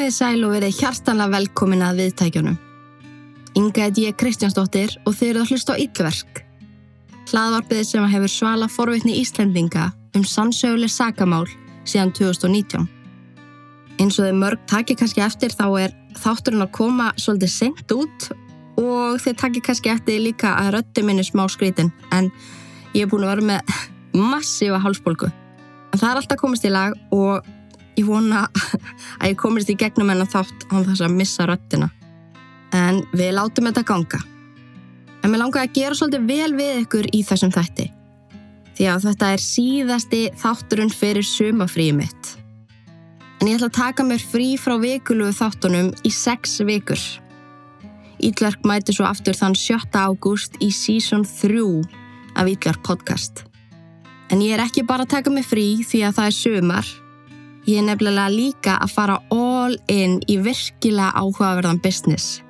Komiði sæl og verið hjartanlega velkomin að viðtækjunum. Inga heit ég Kristjánsdóttir og þeir eru að hlusta á yllverk. Hlaðvarpið sem hefur svala forvitni Íslendinga um sannsöguleg sakamál síðan 2019. Eins og þeir mörg takir kannski eftir þá er þátturinn að koma svolítið sent út og þeir takir kannski eftir líka að rötti minni smá skrítin en ég er búin að vera með massífa hálsbólku. En það er alltaf komist í lag og ég vona að ég komist í gegnum hennar þátt án þess að missa röttina. En við látum þetta ganga. En mér langar að gera svolítið vel við ykkur í þessum þætti. Því að þetta er síðasti þátturinn fyrir sumafríi mitt. En ég ætla að taka mér frí frá vikulugu þáttunum í sex vikur. Ítlark mæti svo aftur þann 7. ágúst í season 3 af Ítlark podcast. En ég er ekki bara að taka mig frí því að það er sumar. Ég er nefnilega líka að fara all in í virkilega áhugaverðan business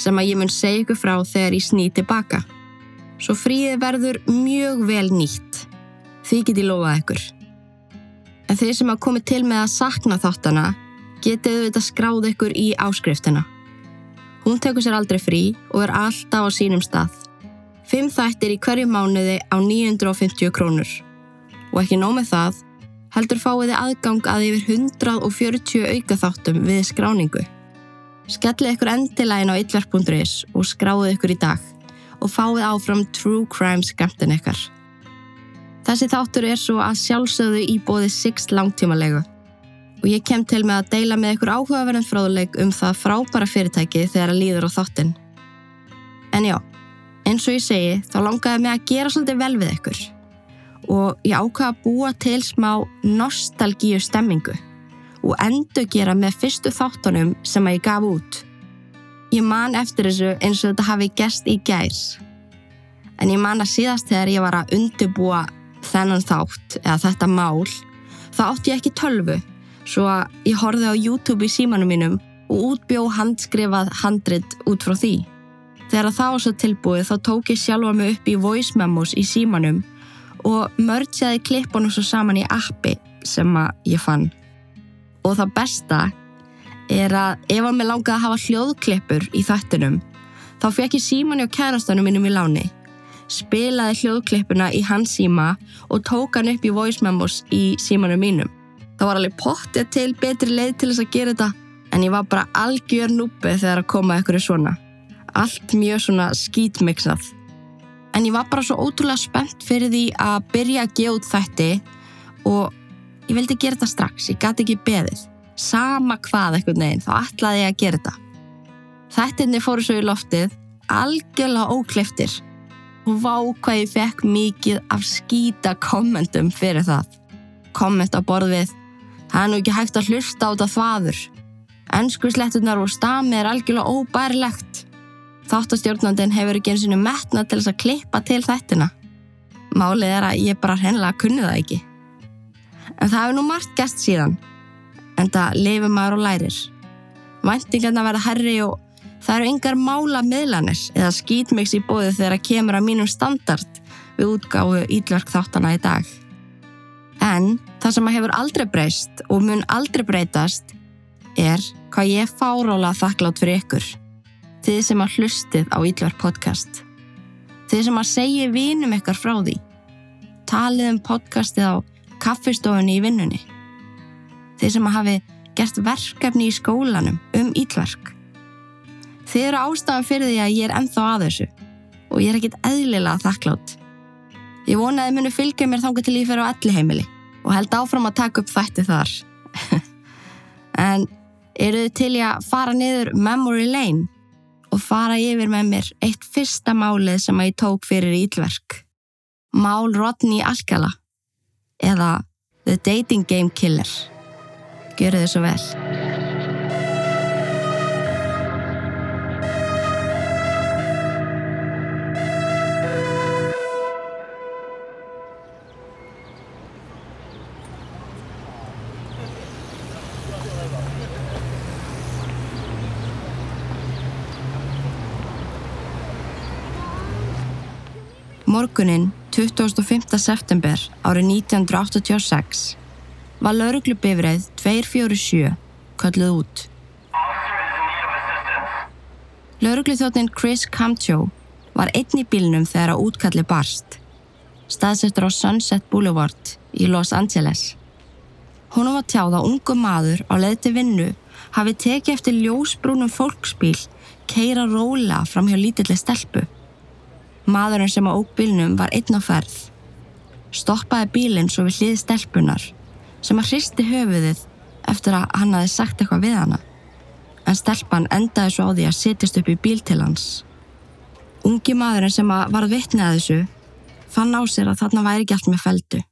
sem að ég mun segja ykkur frá þegar ég sný tilbaka. Svo fríði verður mjög vel nýtt. Því get ég lofað ykkur. En þeir sem hafa komið til með að sakna þáttana getið auðvitað skráð ykkur í áskriftina. Hún tekur sér aldrei frí og er alltaf á sínum stað. Fimm þættir í hverju mánuði á 950 krónur. Og ekki nóg með það, heldur fáiði aðgang að yfir 140 auka þáttum við skráningu. Skellið ykkur endilegin á yllverk.is og skráðu ykkur í dag og fáið áfram True Crime skemmtin ykkar. Þessi þáttur er svo að sjálfsögðu í bóði Sixt langtímalegu og ég kem til með að deila með ykkur áhugaverðin fróðuleik um það frábæra fyrirtæki þegar að líður á þáttin. En já, eins og ég segi þá langaði mig að gera svolítið vel við ykkur og ég ákvaði að búa til smá nostalgíu stemmingu og endur gera með fyrstu þáttunum sem að ég gaf út. Ég man eftir þessu eins og þetta hafi gæst í gærs. En ég man að síðast þegar ég var að undirbúa þennan þátt eða þetta mál, þá átti ég ekki tölvu svo að ég horfið á YouTube í símanum mínum og útbjó handskrifað handrit út frá því. Þegar það var svo tilbúið þá tók ég sjálfa mig upp í voice memos í símanum og mörgjaði klippunum svo saman í appi sem ég fann. Og það besta er að ef að mér langaði að hafa hljóðklippur í þættinum þá fekk ég símanni á kærastanum mínum í láni. Spilaði hljóðklippuna í hans síma og tók hann upp í voice memos í símanum mínum. Það var alveg pottið til betri leið til þess að gera þetta en ég var bara algjör núpið þegar að koma í svona. Allt mjög svona skítmixað. En ég var bara svo ótrúlega spennt fyrir því að byrja að gefa út þætti og Ég vildi gera þetta strax, ég gæti ekki beðið. Sama hvað eitthvað neginn, þá ætlaði ég að gera þetta. Þættinni fóru svo í loftið, algjörlega ókleftir. Og vá hvað ég fekk mikið af skýta kommentum fyrir það. Komment á borðið, það er nú ekki hægt að hlusta á þetta þvaður. Ennskurslettunar og stamið er algjörlega óbærilegt. Þáttastjórnandin hefur ekki eins og metna til þess að klippa til þættina. Málið er að ég bara hennilega kunni það ekki. En það hefur nú margt gæst síðan. En það lifir maður og lærir. Væntingarna verða herri og það eru yngar mála miðlanir eða skýtmix í bóðu þegar að kemur að mínum standard við útgáfu ídlark þáttana í dag. En það sem að hefur aldrei breyst og mun aldrei breytast er hvað ég fárála þakklátt fyrir ykkur. Þið sem að hlustið á ídlark podcast. Þið sem að segja vinum ykkar frá því. Talið um podcastið á kaffistofunni í vinnunni. Þeir sem hafi gert verkefni í skólanum um ítverk. Þeir eru ástafan fyrir því að ég er enþá að þessu og ég er ekkit eðlilega þakklátt. Ég vona að þið munu fylgja mér þángu til ég fer á elli heimili og held áfram að taka upp þætti þar. en eru þið til ég að fara niður memory lane og fara yfir með mér eitt fyrsta málið sem að ég tók fyrir ítverk. Mál Rodney Alcala eða The Dating Game Killer. Gjöru þið svo vel. Morgunin 25. september árið 1986 var lauruglubifræð 247 kölluð út Laurugluþjóttin Chris Camcho var einn í bílnum þegar að útkalli barst. Staðsettur á Sunset Boulevard í Los Angeles. Húnum var tjáð að ungu maður á leði til vinnu hafi tekið eftir ljósbrúnum fólksbíl keira róla fram hjá lítilli stelpu. Maðurinn sem á ókbílnum var einn á ferð. Stoppaði bílinn svo við hlið stelpunar sem að hristi höfuðið eftir að hann hafi sagt eitthvað við hana. En stelpan endaði svo á því að setjast upp í bíl til hans. Ungi maðurinn sem var vittnið að þessu fann á sér að þarna væri allt með feldu.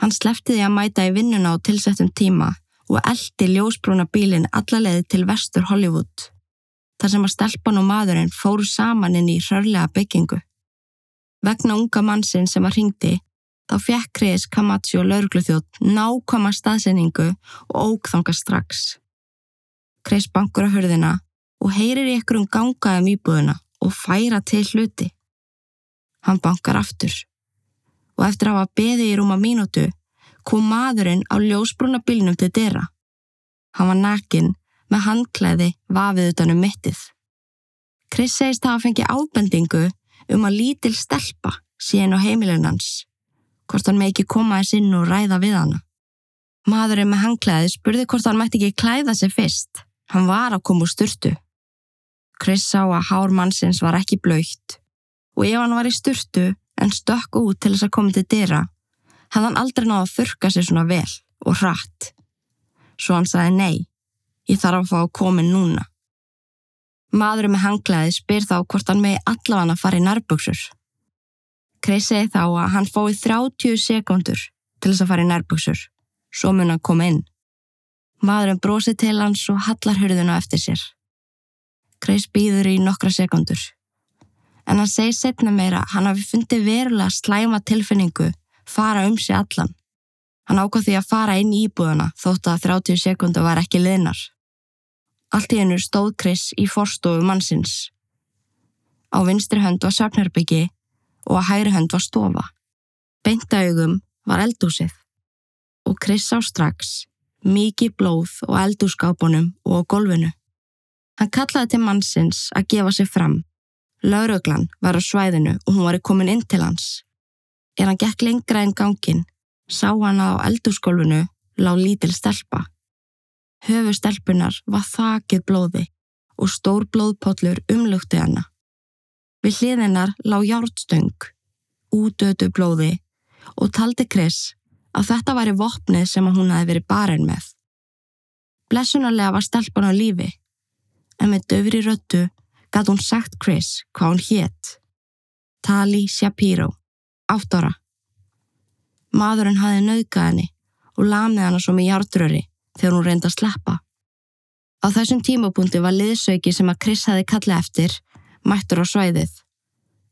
Hann slefti því að mæta í vinnuna á tilsettum tíma og eldi ljósbrúna bílinn allalegði til vestur Hollywood þar sem að stelpan og maðurinn fóru saman inn í hrörlega byggingu. Vegna unga mannsinn sem að ringdi þá fekk Chris Camacho laurugluþjótt nákvæma staðsendingu og ókþanga strax. Chris bankur á hörðina og heyrir ykkur um gangaðum íbúðuna og færa til hluti. Hann bankar aftur og eftir að hafa beði í rúma mínútu kom maðurinn á ljósbrúna bílnum til dera. Hann var nakinn með handklæði vafið utanum mittið. Chris segist að hafa fengið ábendingu um að lítil stelpa síðan á heimilin hans, hvort hann með ekki koma þess inn og ræða við hana. Maðurinn með handklæði spurði hvort hann mætti ekki klæða sig fyrst. Hann var að koma úr sturtu. Chris sá að hár mannsins var ekki blöytt og ef hann var í sturtu en stökk út til þess að koma til dyra, hefði hann aldrei náða að þurka sig svona vel og hratt. Svo hann sagði nei Ég þarf að fá að koma núna. Maðurinn með hanglaði spyr þá hvort hann megi allafann að fara í nærböksur. Chris segi þá að hann fái 30 sekundur til þess að fara í nærböksur. Svo mun hann koma inn. Maðurinn brosi til hans og hallar hurðuna eftir sér. Chris býður í nokkra sekundur. En hann segi setna meira að hann hafi fundið verulega slæma tilfinningu fara um sig allan. Hann ákvað því að fara inn í íbúðuna þótt að 30 sekundu var ekki liðnar. Allt í hennu stóð Chris í forstofu mannsins. Á vinstri hönd var safnherbyggi og á hægri hönd var stofa. Beintaugum var eldúsið og Chris sá strax mikið blóð og eldúskápunum og á golfinu. Hann kallaði til mannsins að gefa sig fram. Lauruglan var á svæðinu og hún var komin inn til hans. Er hann gekk lengra en gangin, sá hann á eldúsgolfinu lág lítil stelpa. Höfustelpunar var þakið blóði og stór blóðpóllur umlugti hana. Við hliðinnar lág hjártstöng, útötu blóði og taldi Chris að þetta væri vopnið sem hún hafi verið barinn með. Blessunarlega var stelpan á lífi, en með döfri röttu gæti hún sagt Chris hvað hún hétt. Tali Shapiro, átt ára. Maðurinn hafi nauðgað henni og lamið hana svo með hjártröri þegar hún reyndi að sleppa. Á þessum tímapunkti var liðsauki sem að Chris hafi kallið eftir mættur á svæðið.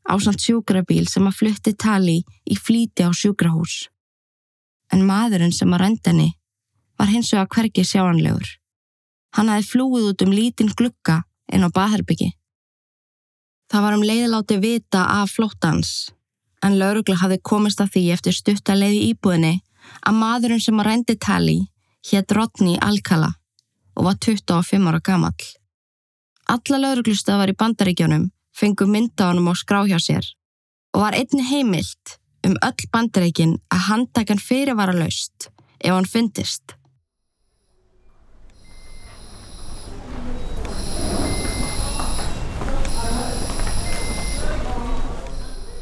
Ásand sjúkrabíl sem að flutti tali í flíti á sjúkrahús. En maðurinn sem að rendi henni var hins vega hvergi sjáanlegur. Hann hafi flúið út um lítinn glukka inn á baðherbyggi. Það var um leiðiláti vita af flóttans, en laurugla hafi komist að því eftir stutta leiði íbúðinni að maðurinn sem að rendi tali hétt Rodney Alcala og var 25 ára gamall. Alla lauruglustafar í bandaríkjónum fengu mynda honum á skrá hjá sér og var einni heimilt um öll bandaríkin að handtakan fyrirvara laust ef hann fyndist.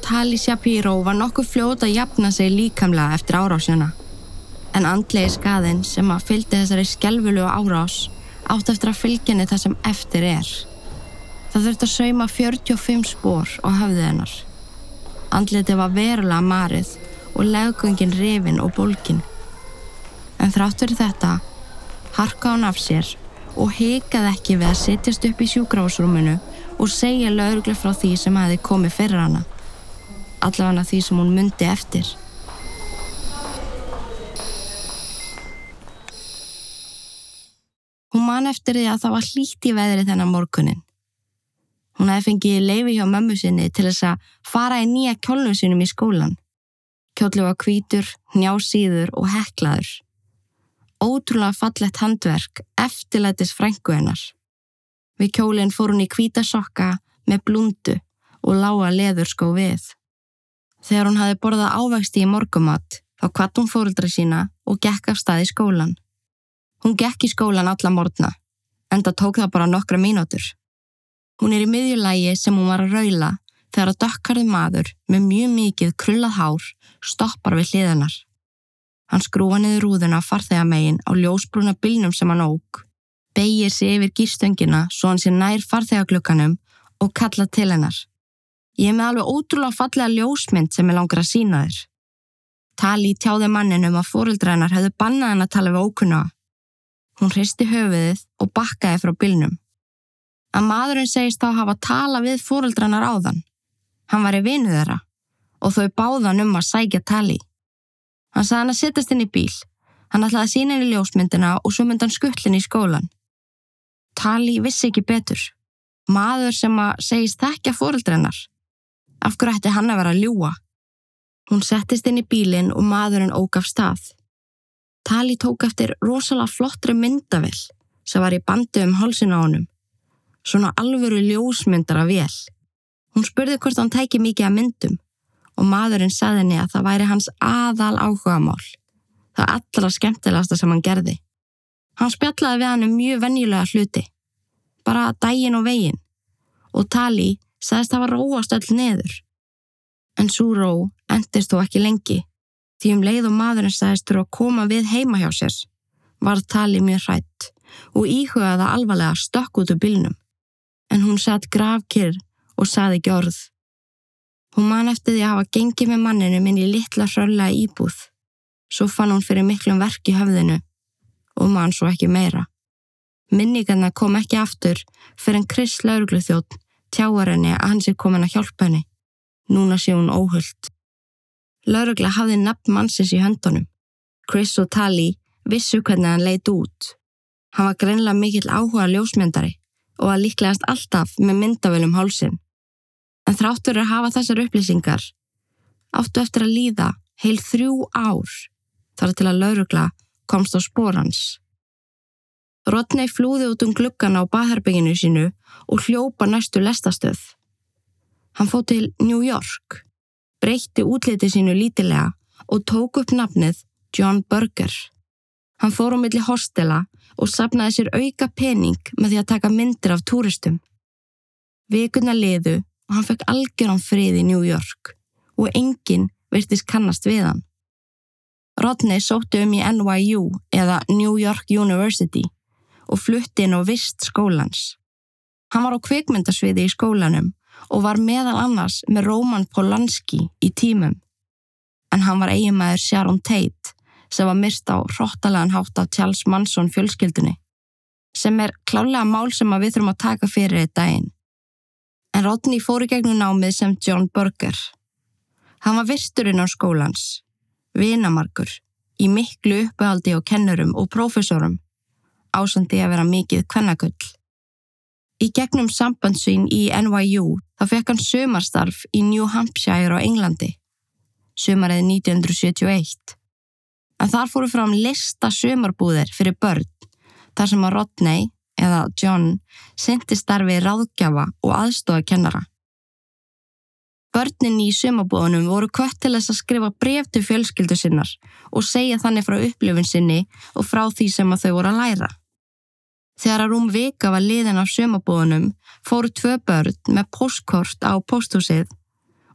Tali Shapiro var nokkuð fljóta að jafna sig líkamlega eftir árásjana en andlegi skaðin sem að fylgdi þessari skjálfulu árás átt eftir að fylgjenni það sem eftir er. Það þurfti að sauma 45 spór á höfðið hennar. Andliti var verulega marið og legungin rifin og bólkin. En þráttur þetta harka hún af sér og heikaði ekki við að sittjast upp í sjúgráðsrúminu og segja lauruglega frá því sem hefði komið fyrir hana. Allavega því sem hún myndi eftir. Man eftir því að það var hlýtt í veðri þennan morgunin. Hún hefði fengið leifi hjá mömmu sinni til þess að fara í nýja kjólnum sinum í skólan. Kjóllu var kvítur, njásýður og heklaður. Ótrúlega fallett handverk eftirlætis frængu hennar. Við kjólinn fór hún í hvíta sokka með blundu og lága leðurskó við. Þegar hún hafi borðað ávexti í morgumat þá kvatt hún fóruldra sína og gekk af stað í skólan. Hún gekk í skólan alla morgna, en það tók það bara nokkra mínútur. Hún er í miðjulægi sem hún var að raula þegar að dökkarði maður með mjög mikið krullað hár stoppar við hliðanar. Hann skrúa niður rúðuna farþegamegin á ljósbrúna bylnum sem hann óg, beigir sig yfir gýrstöngina svo hann sé nær farþegaglökanum og kalla til hennar. Ég er með alveg ótrúlega fallega ljósmynd sem ég langar að sína þér. Tali tjáði manninum að fóruldrænar hefðu bannað hann að tala við ókunna. Hún hristi höfuðið og bakkaði frá bylnum. Að maðurinn segist þá hafa tala við fóruldrænar á þann. Hann var í vinu þeirra og þau báðan um að sækja Tali. Hann sagði hann að sittast inn í bíl. Hann ætlaði að sína henni ljósmyndina og svo myndi hann skuttlin í skólan. Tali vissi ekki betur. Maður sem að segist þekkja fóreldrennar. Af hverju ætti hann að vera að ljúa? Hún settist inn í bílinn og maðurinn óg af stað. Tali tók eftir rosalega flottri myndavill sem var í bandi um hálsina á honum. Svona alvöru ljósmyndar af vél. Hún spurði hvort hann tæki mikið af myndum og maðurinn saði henni að það væri hans aðal áhugamál. Það allra skemmtilegasta sem hann gerði. Hann spjallaði við hann um mjög venjulega hluti. Bara dægin og vegin. Og Tali sagðist það var róast öll neður. En svo ró endist þó ekki lengi. Því um leið og maðurinn sagðist þurfa að koma við heima hjá sér. Var Tali mjög hrætt og íhugaði alvarlega stökk út úr bylnum. En hún satt gravkyrr og saði ekki orð. Hún man eftir því að hafa gengið með manninu minn í litla hröllega íbúð. Svo fann hún fyrir miklum verk í höfðinu og man svo ekki meira. Minningarna kom ekki aftur fyrir en Chris laurugluþjótt tjáar henni að hans er komin að hjálpa henni. Núna sé hún óhullt. Laurugla hafði nafn mannsins í höndunum. Chris og Tali vissu hvernig hann leitt út. Hann var greinlega mikill áhuga ljósmyndari og var líklegast alltaf með myndavölum hálsin. En þráttur að hafa þessar upplýsingar áttu eftir að líða heil þrjú ár þar til að laurugla komst á spórans. Rodney flúði út um gluggan á baðherbygginu sínu og hljópa næstu lestastöð. Hann fótt til New York, breytti útliti sínu lítilega og tók upp nafnið John Burger. Hann fór á milli hostela og sapnaði sér auka pening með því að taka myndir af túristum. Vikuna liðu og hann fekk algjöran frið í New York og enginn virtist kannast við hann. Rodney sótti um í NYU eða New York University og flutti inn á vist skólans. Hann var á kvikmyndasviði í skólanum og var meðal annars með Roman Polanski í tímum. En hann var eiginmaður Sharon Tate sem var myrst á hróttalegan hátt af Charles Manson fjölskyldunni sem er klálega mál sem við þurfum að taka fyrir eitt daginn en Rodney fór í gegnum námið sem John Burger. Hann var virsturinn á skólans, vinamarkur, í miklu uppbehaldi og kennurum og profesorum, ásandi að vera mikið kvennakull. Í gegnum sambandsvín í NYU þá fekk hann sömarstarf í New Hampshire á Englandi, sömarið 1971. En þar fóru fram lista sömarbúðir fyrir börn, þar sem að Rodney eða John sendi starfi ráðgjafa og aðstofa kennara. Börnin í sumabóðunum voru kvött til þess að skrifa bref til fjölskyldu sinnar og segja þannig frá upplifin sinni og frá því sem þau voru að læra. Þegar að rúm vika var liðin af sumabóðunum fóru tvö börn með postkort á posthúsið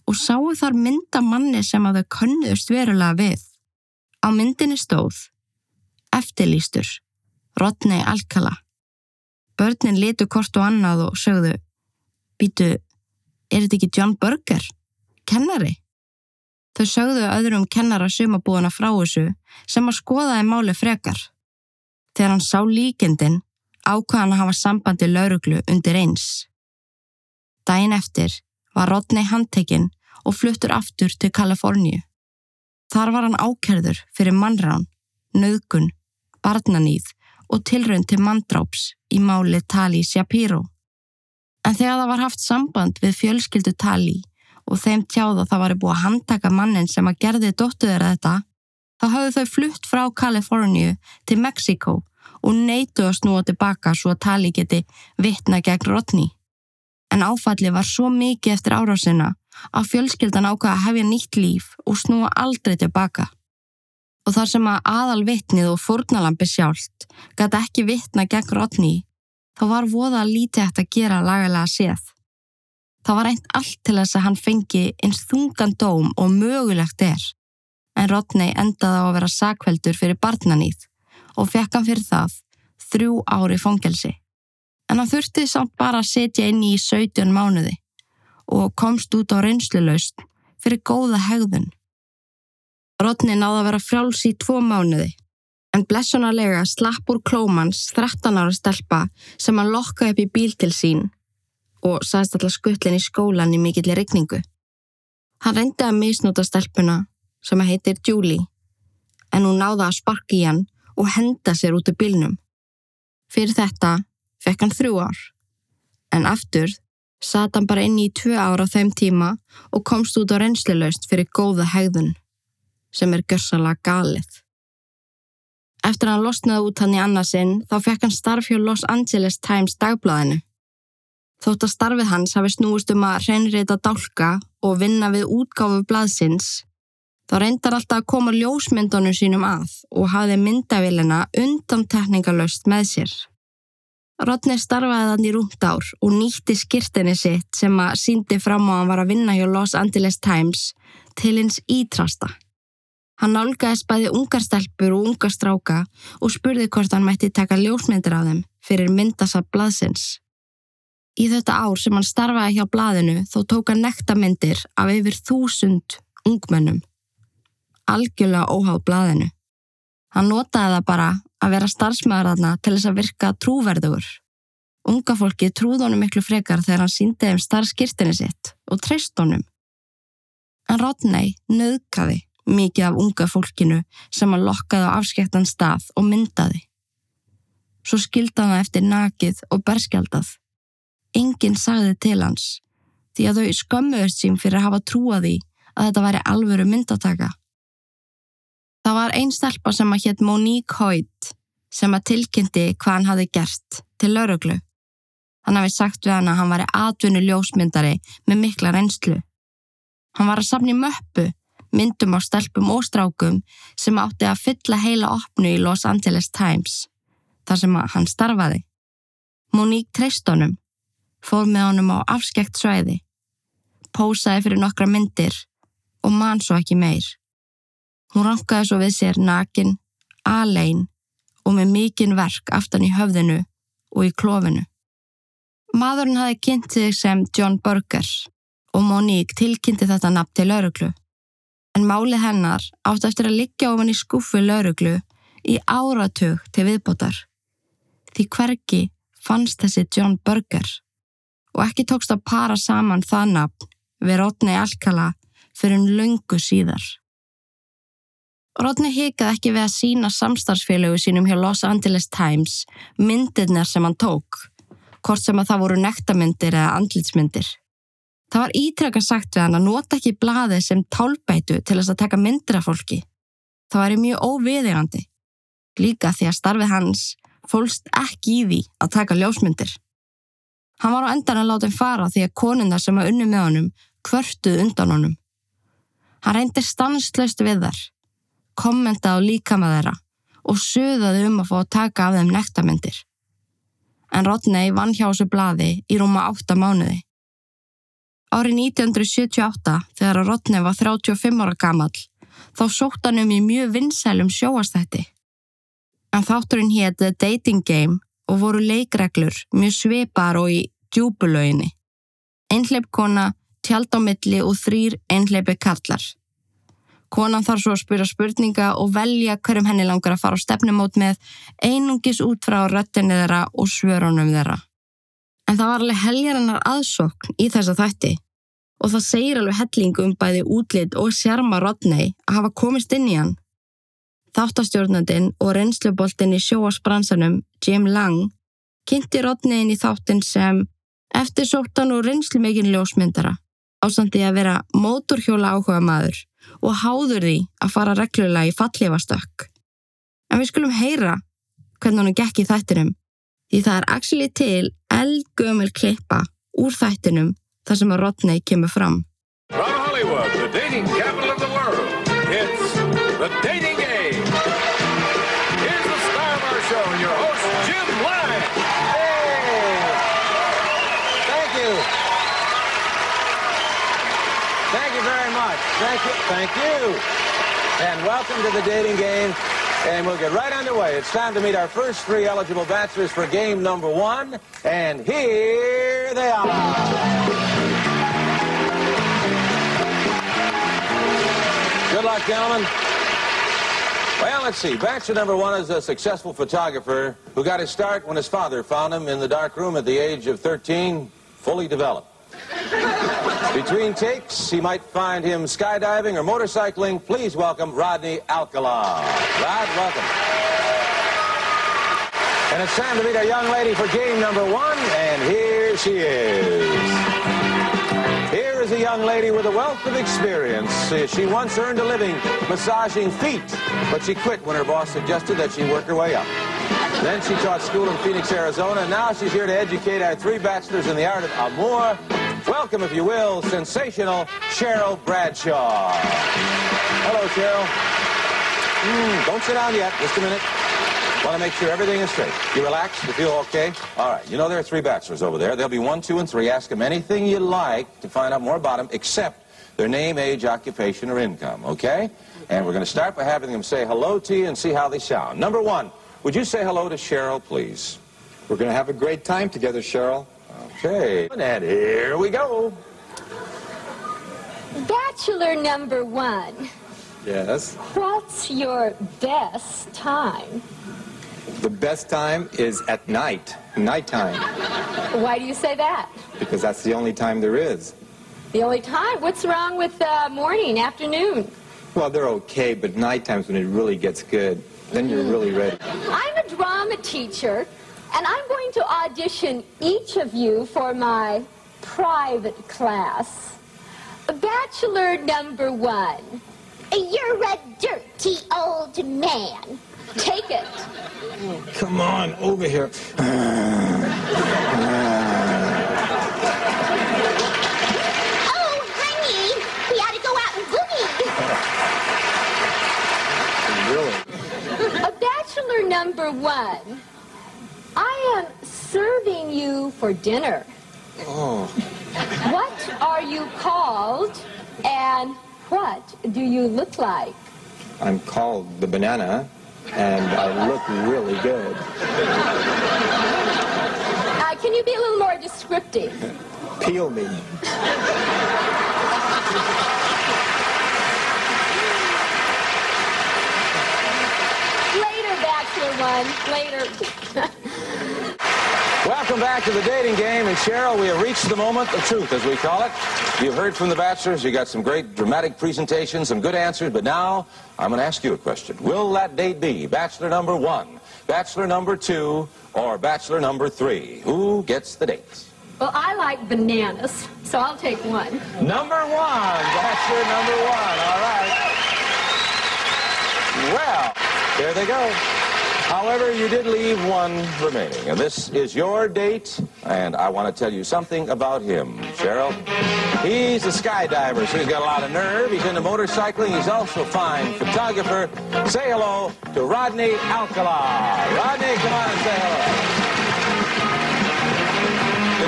og sáu þar mynda manni sem að þau könnuðust verulega við. Á myndinni stóð Eftirlýstur Rodney Alcala Börnin litu kort og annað og sögðu Býtu, er þetta ekki John Burger? Kennari? Þau sögðu öðrum kennara sumabúðana frá þessu sem að skoðaði máli frekar. Þegar hann sá líkendin ákvaðan að hafa sambandi lauruglu undir eins. Dæin eftir var Rodney handtekinn og fluttur aftur til Kaliforníu. Þar var hann ákerður fyrir mannrán, nöðgun, barnanýð og tilraun til mandráps í máli Tali Shapiro. En þegar það var haft samband við fjölskyldu Tali og þeim tjáð að það var búið að handtaka mannin sem að gerði dóttuður þetta, þá hafðu þau flutt frá Kaliforníu til Mexiko og neitu að snúa tilbaka svo að tali geti vittna gegn Rodney. En áfalli var svo mikið eftir árásina að fjölskyldan ákvaða að hefja nýtt líf og snúa aldrei tilbaka. Og þar sem að aðal vittnið og fórnalambi sjálft gæti ekki vittna gegn Rodney, þá var voða lítið eftir að gera lagalega séð. Það var eint allt til þess að hann fengi eins þungan dóm og mögulegt er, en Rodney endaði á að vera sakveldur fyrir barnanýð og fekk hann fyrir það þrjú ári fongelsi. En hann þurfti samt bara að setja inn í 17 mánuði og komst út á reynslulaust fyrir góða hegðun. Rodney náði að vera frjáls í tvo mánuði, en blessunarlega slapp úr klómans 13 ára stelpa sem hann lokkaði upp í bíl til sín og sagðist alltaf skuttlinn í skólan í mikill regningu. Hann reyndi að misnúta stelpuna sem heitir Julie, en hún náði að sparka í hann og henda sér út af bílnum. Fyrir þetta fekk hann þrjú ár, en aftur satt hann bara inn í tvö ár á þeim tíma og komst út á reynslilaust fyrir góða hegðun, sem er görsalega galið. Eftir hann losnaði út hann í annarsinn þá fekk hann starf hjá Los Angeles Times dagblæðinu. Þótt að starfið hans hafi snúist um að reynreita dálka og vinna við útgáfu blaðsins, þá reyndar alltaf að koma ljósmyndunum sínum að og hafði myndavillina undan tekningalöst með sér. Rodney starfaði þann í rúmt ár og nýtti skirtinni sitt sem að síndi fram á að hann var að vinna hjá Los Angeles Times til hins ítrasta. Hann nálgæðist bæði ungarstelpur og ungarstráka og spurði hvort hann mætti taka ljósmyndir af þeim fyrir myndasa blaðsins. Í þetta ár sem hann starfaði hjá blaðinu þó tók hann nektarmyndir af yfir þúsund ungmennum. Algjörlega óháð blaðinu. Hann notaði það bara að vera starfsmæður aðna til þess að virka trúverðugur. Unga fólki trúð honum miklu frekar þegar hann síndi um starfskirtinni sitt og treyst honum. En Rodney nöðkaði mikið af unga fólkinu sem hann lokkaði á afskektan stað og myndaði. Svo skildi hann eftir nakið og berskjaldað Enginn sagði til hans því að þau skömmuðust sín fyrir að hafa trúað í að þetta væri alvöru myndataka. Það var einn stelpa sem að hétt Monique Hoyt sem að tilkynnti hvað hann hafi gert til lauruglu. Hann hafi sagt við hann að hann væri atvinnu ljósmyndari með mikla reynslu. Hann var að safni möppu, myndum á stelpum og strákum sem átti að fylla heila opnu í Los Angeles Times, þar sem hann starfaði. Monique treyst honum fór með honum á afskekt svæði, pósaði fyrir nokkra myndir og man svo ekki meir. Hún rankaði svo við sér nakin, alein og með mikinn verk aftan í höfðinu og í klófinu. Madurinn hafi kynnt sig sem John Burger og Monique tilkynnti þetta nafn til lauruglu. En máli hennar átt eftir að liggja ofan í skuffu lauruglu í áratug til viðbótar. Því hverki fannst þessi John Burger og ekki tókst að para saman það nafn við Rodney Alcala fyrir en löngu síðar. Rodney hikaði ekki við að sína samstarfsfélögu sínum hjá Los Angeles Times myndirnar sem hann tók, hvort sem að það voru nektarmyndir eða andlitsmyndir. Það var ítrekka sagt við hann að nota ekki blaði sem tálbætu til þess að taka myndir af fólki. Það væri mjög óviðigandi, líka því að starfið hans fólst ekki í því að taka ljósmyndir. Hann var á endan að láta henn fara því að konundar sem var unni með honum kvörtuð undan honum. Hann reyndi stanslöst við þar, kommentaði á líka með þeirra og söðaði um að fá að taka af þeim nektarmyndir. En Rodney vann hjá þessu bladi í rúma 8 mánuði. Árið 1978, þegar Rodney var 35 ára gammal, þá sótt hann um í mjög vinsælum sjóastætti. En þátturinn hétt The Dating Game og voru leikreglur mjög svipar og í djúbulauginni. Einhleipkona, tjald á milli og þrýr einhleipi kallar. Konan þarf svo að spyrja spurninga og velja hverjum henni langar að fara á stefnumót með einungis út frá röttinni þeirra og svörunum þeirra. En það var alveg heljarinnar aðsokn í þessa þætti og það segir alveg helling um bæði útlit og sjarma Rodney að hafa komist inn í hann. Þáttastjórnandin og reynsluboltin í sjóasbransanum, Jim Lang, kynnti Rodneyin í þáttin sem eftirsóttan og reynslumegin ljósmyndara ásandi að vera móturhjóla áhuga maður og háður því að fara reglulega í fallífastökk. En við skulum heyra hvernig hann gekk í þættinum. Því það er actually til eldgömul klippa úr þættinum þar sem að Rodney kemur fram. From Hollywood, the dating capital of the world, it's The Dating Game. Thank you. Thank you. And welcome to the dating game. And we'll get right underway. It's time to meet our first three eligible bachelors for game number one. And here they are. Good luck, gentlemen. Well, let's see. Bachelor number one is a successful photographer who got his start when his father found him in the dark room at the age of 13, fully developed. Between takes, he might find him skydiving or motorcycling. Please welcome Rodney Alcala. Rod, welcome. And it's time to meet our young lady for game number one, and here she is. Here is a young lady with a wealth of experience. Uh, She once earned a living massaging feet, but she quit when her boss suggested that she work her way up. Then she taught school in Phoenix, Arizona, and now she's here to educate our three bachelors in the art of amour. Welcome, if you will, sensational Cheryl Bradshaw. Hello, Cheryl. Mm, don't sit down yet. Just a minute. Want to make sure everything is straight. You relaxed? You feel okay? All right. You know there are three bachelors over there. There'll be one, two, and three. Ask them anything you like to find out more about them, except their name, age, occupation, or income. Okay? And we're going to start by having them say hello to you and see how they sound. Number one, would you say hello to Cheryl, please? We're going to have a great time together, Cheryl. Okay. And here we go. Bachelor number one, Yes. what's your best time? The best time is at night, nighttime, Why do you say that? because that's the only time there is. The only time? What's wrong with uh, morning, afternoon? Well, they're okay, but nighttime's when it really gets good. Then you're really ready. I'm a drama teacher, and I'm going to audition each of you for my private class. Bachelor number one. You're a dirty old man. Take it. Come on, over here. Oh, honey, we ought to go out and boogie. really? A bachelor number one. I am serving you for dinner. Oh, What are you called and what do you look like? I'm called the banana, and I look really good. Uh, can you be a little more descriptive? Peel me. Later, Bachelor One. Later. Welcome back to the dating game. And Cheryl, we have reached the moment of truth, as we call it. You've heard from the bachelors. You got some great dramatic presentations, some good answers. But now I'm going to ask you a question. Will that date be bachelor number one, bachelor number two, or bachelor number three? Who gets the date? Well, I like bananas, so I'll take one. Number one, bachelor number one. All right. Well, there they go. However, you did leave one remaining, and this is your date, and I want to tell you something about him, Cheryl. He's a skydiver, so he's got a lot of nerve. He's into motorcycling. He's also a fine photographer. Say hello to Rodney Alcala. Rodney, come on and say hello.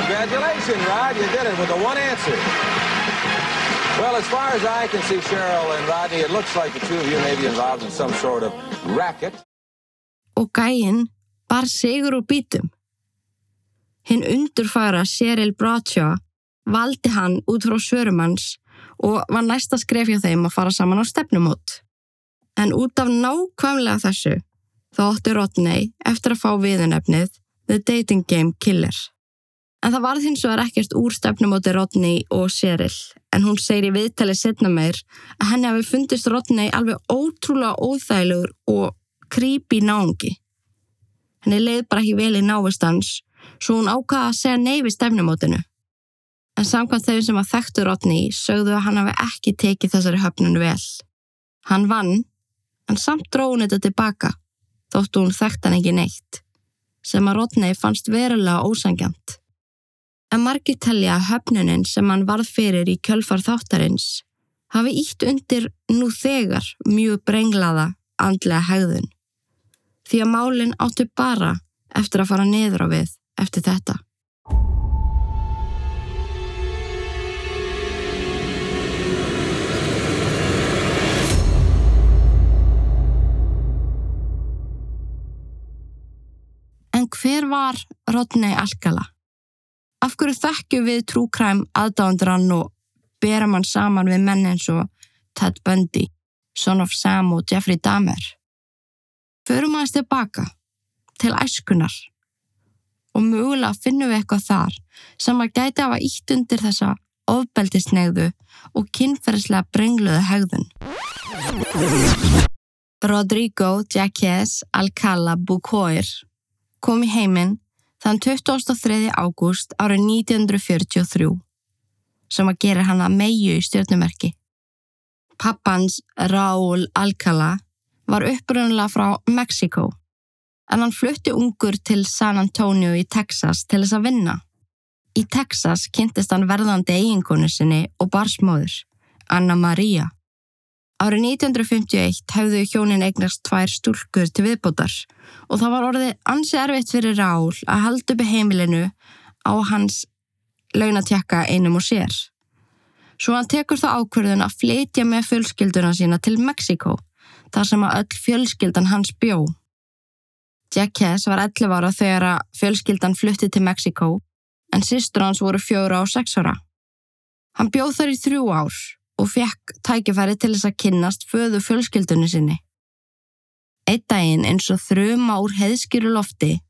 Congratulations, Rod. You did it with the one answer. Well, as far as I can see, Cheryl and Rodney, it looks like the two of you may be involved in some sort of racket. Og gæinn bar sigur úr bítum. Hinn undurfæra Cheryl Bradshaw valdi hann út frá svörumanns og var næsta skref hjá þeim að fara saman á stefnumót. En út af nákvæmlega þessu þá ótti Rodney eftir að fá viðunefnið The Dating Game Killer. En það varð hins vegar ekkert úr stefnumóti Rodney og Cheryl en hún segir í viðtali setna meir að henni hafi fundist Rodney alveg ótrúlega óþægilegur og creepy náungi. Henni leið bara ekki vel í návistans svo hún ákvaða að segja nei við stefnumótinu. En samkvæmt þeim sem að þekktu Rodney sögðu að hann hafi ekki tekið þessari höfnun vel. Hann vann, en samt dróði þetta tilbaka. þóttu hún þekkt hann ekki neitt, sem að Rodney fannst verulega ósangjant. En margir telja að höfnunin sem hann varð fyrir í kjölfar þáttarins hafi ítt undir nú þegar mjög brenglaða andlega hegðun. Því að málinn áttu bara eftir að fara niður á við eftir þetta. En hver var Rodney Alcala? Af hverju þekkju við trúkræm aðdándur hann og bera mann saman við menn eins og Ted Bundy, Son of Sam og Jeffrey Dahmer? Förum aðeins tilbaka, til æskunar og mögulega finnum við eitthvað þar sem að gæti hafa ítt undir þessa ofbeldisnegðu og kynferðslega brengluðu hegðun. Rodrigo Jacques Alcala Bucoir kom í heiminn þann 23. ágúst árið 1943 sem að gera hann að meiju í stjórnumerki. Pappans Raúl Alcala var upprunnulega frá Mexiko en hann flutti ungur til San Antonio í Texas til þess að vinna. Í Texas kynntist hann verðandi eiginkonu sinni og barsmóður, Anna Maria. Árið 1951 hefðu hjónin eignast tvær stúlkur til viðbótar og það var orðið ansi erfitt fyrir Rál að halda uppi heimilinu á hans launatjekka einum og sér. Svo hann tekur það ákverðun að flytja með fjölskylduna sína til Mexiko, þar sem að öll fjölskyldan hans bjó. Jack Hess var 11 ára þegar að fjölskyldan flutti til Mexiko en sýstur hans voru fjóra og sex ára. Hann bjóð þar í þrjú ár og fekk tækifæri til þess að kynnast föðu fjölskyldunni sinni. Eitt daginn eins og þrjuma úr heiðskýru lofti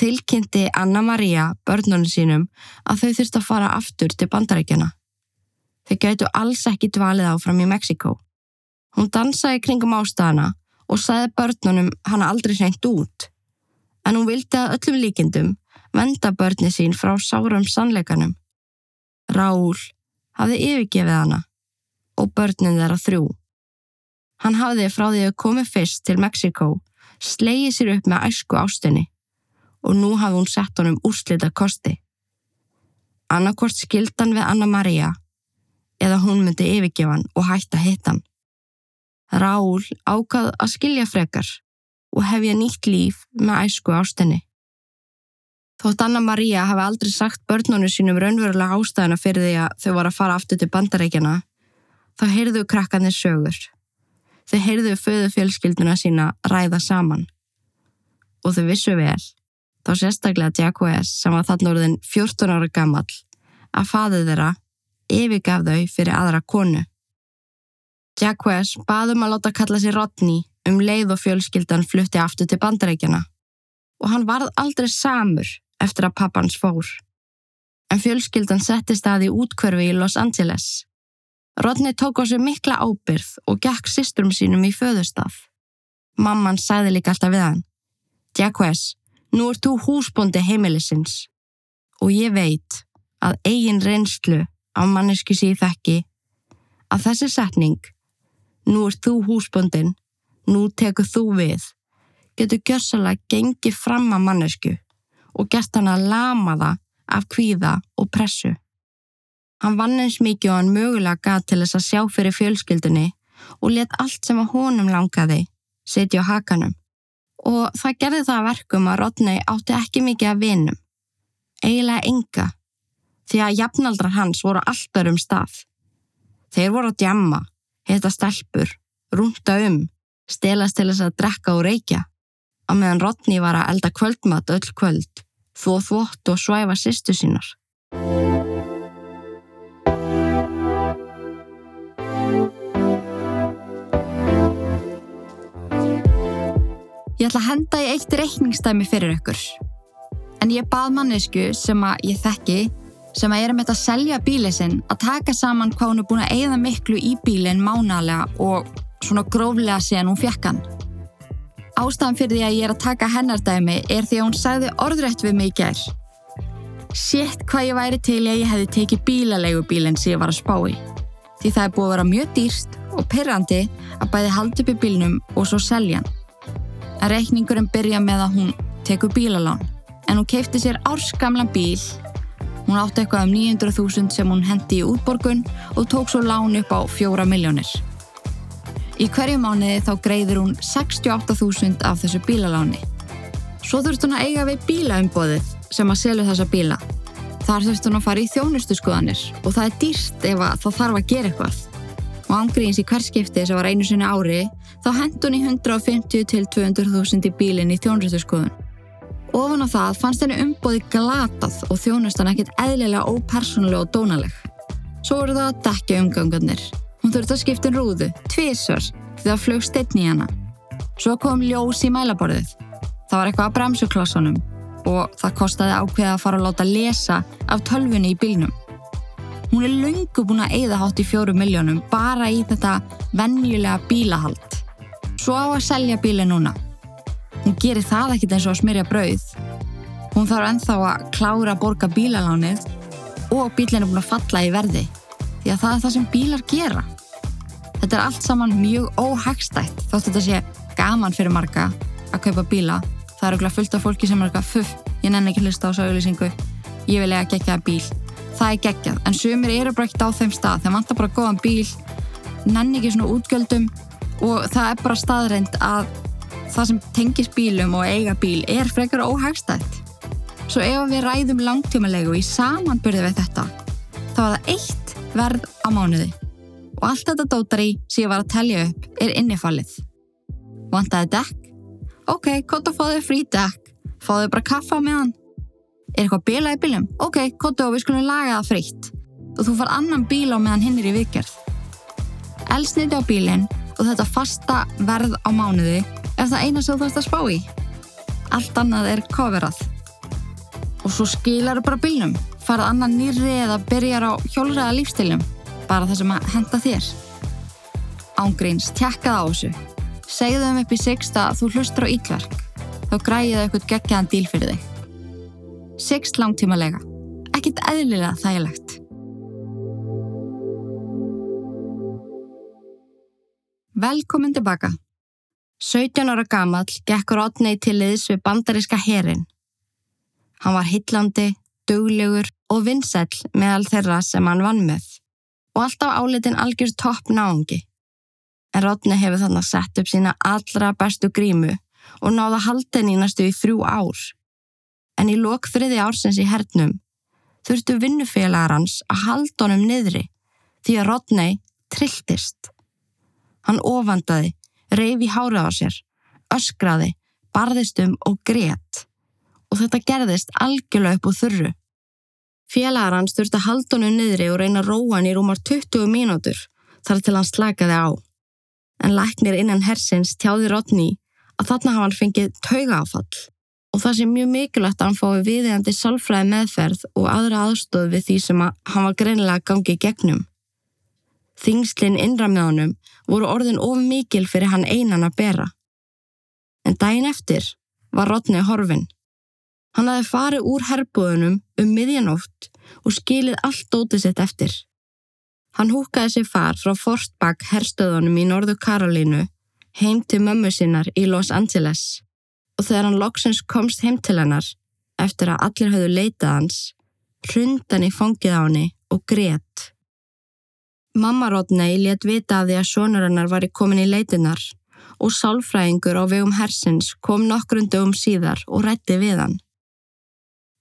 tilkynnti Anna Maria börnunum sínum að þau þurfti að fara aftur til bandarækjana. Þau gætu alls ekki dvalið áfram í Mexiko. Hún dansaði kringum ástæðana og sagði börnunum hana aldrei hreint út. En hún vildi að öllum líkindum venda börni sín frá sárum sannleikanum. Rál hafði yfirgefið hana og börnin þeirra þrjú. Hann hafði frá því að komi fyrst til Mexiko slegið sér upp með æsku ástinni og nú hafði hún sett honum úrslita kosti. Annarkort skildan við Anna Maria eða hún myndi yfirgefa hann og hætta hittan. Rál ákað að skilja frekar og hefja nýtt líf með æsku ástinni. Þótt Anna Maria hafi aldrei sagt börnunum sínum raunverulega ástæðina fyrir því að þau var að fara aftur til bandarækjana, þá heyrðu krakkanir sögur. Þau heyrðu föðu fjölskylduna sína ræða saman. Og þau vissu vel, þá sérstaklega Jack West sem var þannig orðin 14 ára gammal, að faðið þeirra yfirgaf þau fyrir aðra konu. Jack West baðum að láta kalla sér Rodney um leið og fjölskyldan flutti aftur til bandarækjana og hann varð aldrei samur eftir að pappans fór. En fjölskyldan settist að í útkverfi í Los Angeles. Rodney tók á sig mikla ábyrð og gekk systrum sínum í föðustaf. Mamman sagði líka alltaf við hann. Jack West, nú ert þú húsbóndi heimilisins og ég veit að eigin reynslu af mannesku síð þekki að þessi setning, nú ert þú húsbóndin, nú tekur þú við, getur gjössalega gengið fram að mannesku og gert hann að lama það af kvíða og pressu. Hann vann eins mikið og hann mögulega gað til þess að sjá fyrir fjölskyldunni og let allt sem að honum langaði setja á hakanum. Og það gerði það verkum að Rodney átti ekki mikið að vinum. Eiginlega enga, því að jafnaldrar hans voru alltaf um stað. Þeir voru að djamma, heita stelpur, rúnta um, stelast til þess að drekka og reykja. Á meðan Rodney var að elda kvöldmat öll kvöld, þvó þvótt og svæfa sýstu sínar. Ég ætla að henda í eitt reikningsdæmi fyrir ykkur. En ég bað mannesku sem að ég þekki, sem að er um þetta að selja bílið sinn, að taka saman hvað hún er búin að eigða miklu í bílinn mánalega og svona gróflega síðan hún fekk hann. Ástæðan fyrir því að ég er að taka hennar dæmi er því að hún sagði orðrætt við mig í gær. Sétt hvað ég væri til að ég hefði tekið bílalegu bílinn sem ég var að spá í. Því það er búið að vera mjög dýrst og perrandi að bæði halda upp í bílnum og svo selja hann. En reikningurinn byrja með að hún tekur bílalán. En hún keipti sér árskamlan bíl. Hún átti eitthvað um 900.000 sem hún hendi í útborgun og tók svo lán upp á 4 miljónir. Í hverju mánuði þá greiður hún 68.000 af þessu bílaláni. Svo þurft hún að eiga við bílaumbóðið sem að selja þessa bíla. Þar þurft hún að fara í þjónustu skoðanir og það er dýrst ef að það þarf að gera eitthvað. Og ángríns í hverskipti sem var einu sinni ári þá hend hún í 150 til 200.000 í bílinn í þjónustu skoðun. Ofan á það fannst henni umbóði glatað og þjónustan ekkert eðlilega ópersónulega og dónaleg. Svo voru það að dekja umgangarnir. Hún þurfti að skipta um rúðu, tvísvar, því það flög steinn í hana. Svo kom ljós í mælaborðið. Það var eitthvað að bremsuklossunum og það kostiði ákveða að fara að láta lesa af tölfunni í bílnum. Hún er löngu búin að eigða hátt í fjóru miljónum bara í þetta vennjulega bílahald. Svo á að selja bíli núna. Hún gerir það ekkit eins og að smyrja brauð. Hún þarf ennþá að klára að borga bílalánið og bílinn er búin að falla í verði. Því að það er það sem bílar gera. Þetta er allt saman mjög óhagstætt þótt þetta sé gaman fyrir marga að kaupa bíla. Það er okkur fullt af fólki sem er eitthvað fuff, ég nenni ekki hlusta á sögulýsingu, ég vil eiga geggjaða bíl. Það er geggjað, en sumir eru bara ekkert á þeim stað, þeim vantar bara góðan bíl, nenni ekki svona útgjöldum og það er bara staðreind að það sem tengis bílum og eiga bíl er frekar óhagstætt. Svo ef við ræðum langtímalegu í samanbyrði við þetta, þá er það eitt verð á mánuði og allt þetta dótari sem ég var að telja upp er innifallið. Vantaði dekk? Ok, fá þig frí dekk. Fáðu bara kaffa með hann. Er eitthvað bíla í bílum? Ok, kottu og við skulum laga það frítt. Og þú far annan bíl á meðan hinn er í viðgerð. Elsniti á bílinn og þetta fasta verð á mánuði er það eina sem þú þarfst að spá í. Allt annað er coverað. Og svo skilar þú bara bílnum. Farað annan nýrri eða byrjar á hjólræða lífstilum. Bara það sem að henda þér. Ángríns, tjekkað á þessu. Segðu þeim upp í Sixt að þú hlustur á ílverk. Þá græði þau eitthvað geggjaðan díl fyrir þig. Sixt langtímalega. Ekkert eðlilega þægilegt. Velkomin tilbaka. 17 ára gamall gekk Rodney til liðs við bandaríska herin. Hann var hillandi, duglegur og vinsæll meðal þeirra sem hann vann með og alltaf álitin algjörst topp náungi. En Rodney hefur þannig sett upp sína allra bestu grímu og náða haldin í næstu í þrjú ár. En í lok þriði ársins í hernum þurftu vinnufélagar hans að halda honum niðri því að Rodney trilltist. Hann ofandaði, reyfi hárið á sér, öskraði, barðist um og grétt og þetta gerðist algjörlega upp úr þurru. Félagar hans þurfti að halda honum niðri og reyna að róa hann í rúmar 20 mínútur þar til hann slakaði á. En læknir innan hersins tjáði Rodney að þarna hafa hann fengið taugaáfall og það sé mjög mikilvægt að hann fái viðeigandi sálfræði meðferð og aðra aðstóð við því sem að hann var greinilega gangið gegnum. Þingslinn innra með honum voru orðin of mikil fyrir hann einan að bera. En daginn eftir var Rodney horfin. Hann hafði farið úr herbúðunum um miðjanótt og skilið allt dótið sitt eftir. Hann húkaði sér far frá Forstbakk herstöðunum í Norðu Karolínu heim til mömmu sinnar í Los Angeles og þegar hann loksins komst heim til hennar eftir að allir höfðu leitað hans, hrundan í fangið á henni og grétt. Mamma Rodney let vita af því að sonur hennar var í komin í leitinar og sálfræðingur á vegum hersins kom nokkrundum síðar og rætti við hann.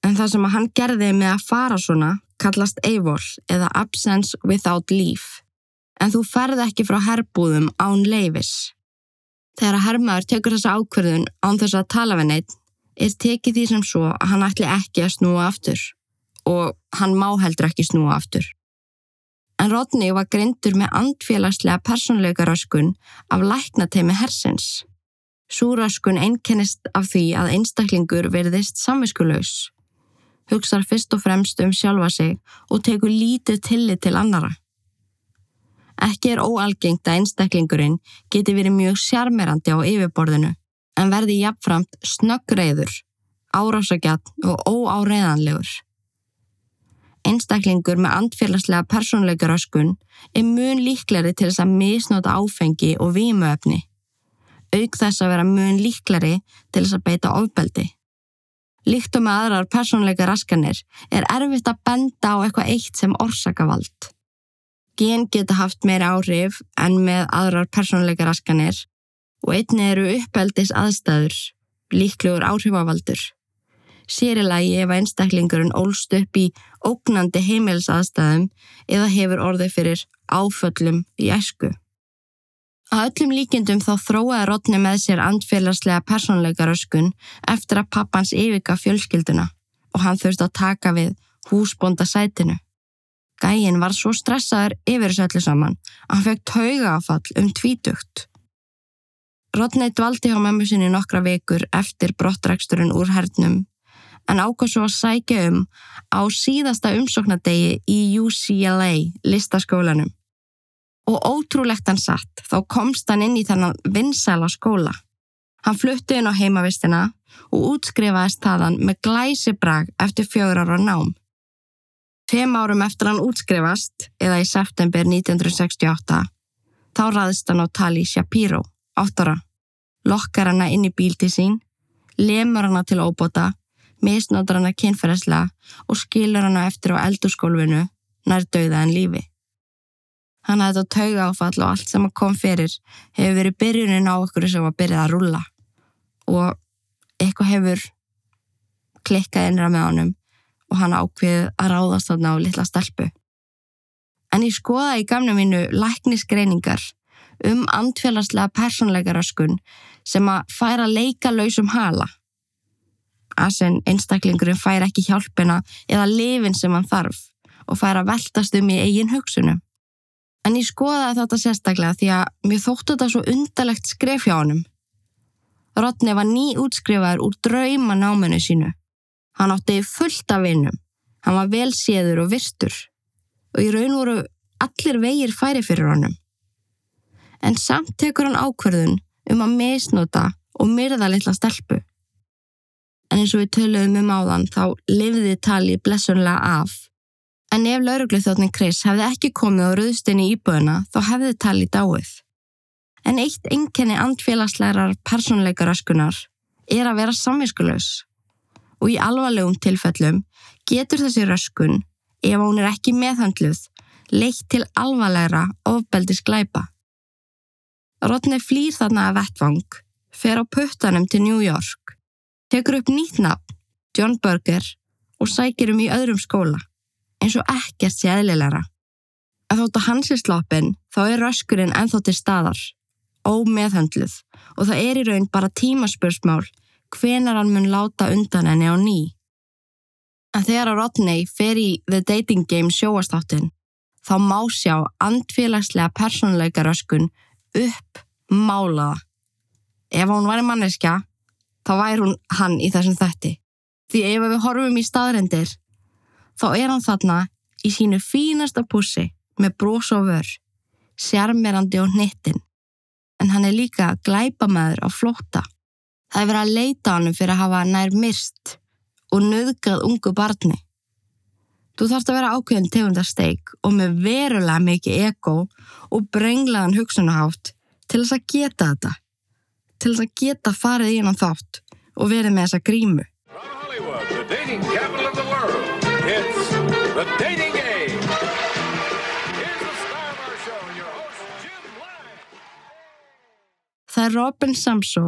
En það sem að hann gerði með að fara svona kallast AWOL eða Absence Without Leave. En þú ferð ekki frá herbúðum án leifis. Þegar að hermaður tekur þessa ákverðun án þess að tala við neitt er tekið því sem svo að hann ætli ekki að snúa aftur og hann má heldur ekki snúa aftur. En Rodney var grindur með andfélagslega personleika röskun af læknateimi hersins. Sú röskun einkennist af því að einstaklingur verðist samviskulegs hugsar fyrst og fremst um sjálfa sig og tekur lítið tillit til annara. Ekki er óalgengt að einstaklingurinn geti verið mjög sjarmerandi á yfirborðinu en verði jafnframt snöggreiður, árásagjatt og óáreðanlegur. Einstaklingur með andfélagslega persónleikaröskun er mun líkleri til þess að misnóta áfengi og vímuöfni, auk þess að vera mun líklari til þess að beita ofbeldi. Líkt og með aðrar persónleika raskanir er erfitt að benda á eitthvað eitt sem orsaka vald. Gen geta haft meiri áhrif en með aðrar persónleika raskanir og einni eru uppeldis aðstæður, líklegur áhrifavaldur. Sérilagi ef einstaklingurinn ólst upp í ógnandi heimilsaðstæðum eða hefur orðið fyrir áföllum í æsku. Að öllum líkindum þá þróaði Rodni með sér andfélagslega persónleikaröskun eftir að pappans yfika fjölskylduna og hann þurfti að taka við húsbonda sætinu. Gæin var svo stressaður yfir öllu saman að hann fekk taugaafall um tvítugt. Rodney dvaldi hjá mömmu sinni nokkra vikur eftir brottræksturinn úr hernum en ákvað svo að sækja um á síðasta umsóknadegi í UCLA listaskólanum. Og ótrúlegt hann satt, þá komst hann inn í þennan vinsæla skóla. Hann flutti inn á heimavistina og útskrifaðist þaðan með glæsibrag eftir fjögur ára nám. Fem árum eftir hann útskrifast, eða í september 1968, þá raðist hann á tali Shapiro, áttara. Lokkar hana inn í bílti sín, lemur hana til óbota, misnótar hana kynferðslega og skilur hana eftir á eldurskólfinu nær döiða en lífi. Hann hafði þetta tauga áfall og allt sem kom fyrir hefur verið byrjunin á okkur sem var byrjað að rulla og eitthvað hefur klikkað innra með honum og hann ákveðið að ráðast þarna á litla stelpu. En ég skoða í gamna mínu læknisgreiningar um andfélagslega persónleikaröskun sem að færa leika lausum hala. Asen einstaklingurinn fær ekki hjálpina eða lifin sem hann þarf og fær að veltast um í eigin hugsunum. En ég skoðaði þetta sérstaklega því að mér þóttu þetta svo undarlegt skref hjá honum. Rodney var ný útskrifaður úr drauma náminu sínu. Hann átti fullt af vinnum. Hann var vel séður og vistur. Og í raun voru allir vegir færi fyrir honum. En samt tekur hann ákverðun um að misnota og myrða litla stelpu. En eins og við töluðum um áðan þá lifði tali blessunlega af. En ef laurugluþjóðnin Chris hefði ekki komið á rauðstinni íbúðuna þá hefði tali dáið. En eitt enkenni andfélagslegar persónleikaröskunar er að vera samviskulegs. Og í alvarlegum tilfellum getur þessi röskun, ef hún er ekki meðhandluð, leitt til alvarlegra ofbeldis glæpa. Rodney flýr þarna að vettvang, fer á puttanum til New York, tekur upp nýtt nafn, John Berger, og sækir um í öðrum skóla, eins og ekkert sé eðlilegra. Að þótt að hans er sloppin, þá er röskurinn ennþá til staðar, ómeðhandluð, og það er í raun bara tímaspursmál hvenar hann mun láta undan henni á ný. En þegar að Rodney fer í The Dating Game sjóastáttin, þá má sjá andfélagslega persónuleika röskun upp málaða. Ef hún væri manneskja, þá væri hún hann í þessum þætti. Því ef við horfum í staðrendir, þá er hann þarna í sínu fínasta pussi með brós og vör, sjarmerandi og hnittin. En hann er líka glæpamæður á flótta. Það er verið að leita honum fyrir að hafa nær myrst og nöðgað ungu barni. Þú þarfst að vera ákveðin tegundarsteik og með verulega mikið ego og brenglaðan hugsunahátt til þess að geta þetta. Til þess að geta farið í hann þátt og verið með þessa grímu. From Hollywood, the dating capital of the world, it's the Dating Game. Here's the star of our show, your host, Jim Lang. Það er Robin Samso,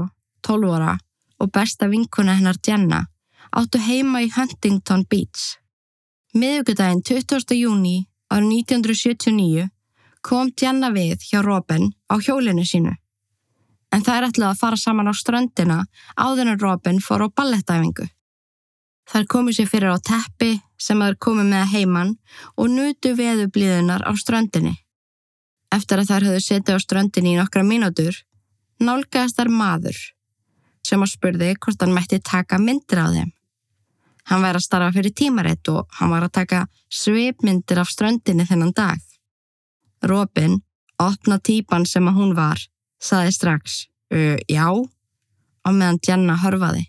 12 ára, og besta vinkuna hennar Jenna áttu heima í Huntington Beach. Miðugudaginn 20. júni árið 1979 kom Jenna við hjá Robin á hjólinu sínu. En það er ætlað að fara saman á ströndina áður en Robin fór á ballettæfingu. Þær komu sér fyrir á teppi sem þær komu með heimann og nutu veðublíðunar á ströndinni. Eftir að þær höfðu setið á ströndinni í nokkra mínútur, nálgæðast þær maður sem að spurði hvort hann mætti taka myndir á þeim. Hann væri að starfa fyrir tímaritt og hann var að taka svipmyndir af ströndinni þennan dag. Robin, opna típan sem að hún var, saði strax, uh, já, á meðan Jenna hörfaði.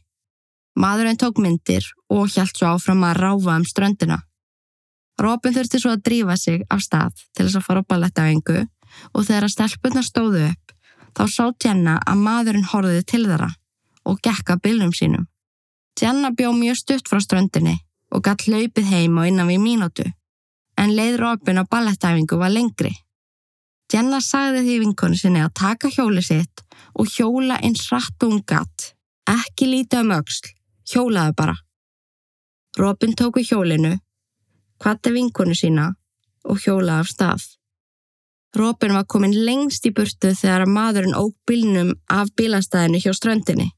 Maðurinn tók myndir og hjælt svo áfram að ráfa um ströndina. Robin þurfti svo að drífa sig af stað til þess að fara á ballettavengu og þegar að stelpunna stóðu upp, þá sá Jenna að maðurinn horfiði til þeirra og gekk að bylnum sínum. Jenna bjó mjög stutt frá ströndinni og gatt hlaupið heim á innan við mínútu, en leið Robin á ballettæfingu var lengri. Jenna sagði því vinkonu sinni að taka hjóli sitt og hjóla eins rætt og hún gatt. Ekki lítið um öxl, hjólaði bara. Robin tók við hjólinu, kvatti vinkonu sína og hjólaði af stað. Robin var komin lengst í burtu þegar maðurinn óg bílnum af bílastæðinu hjá ströndinni.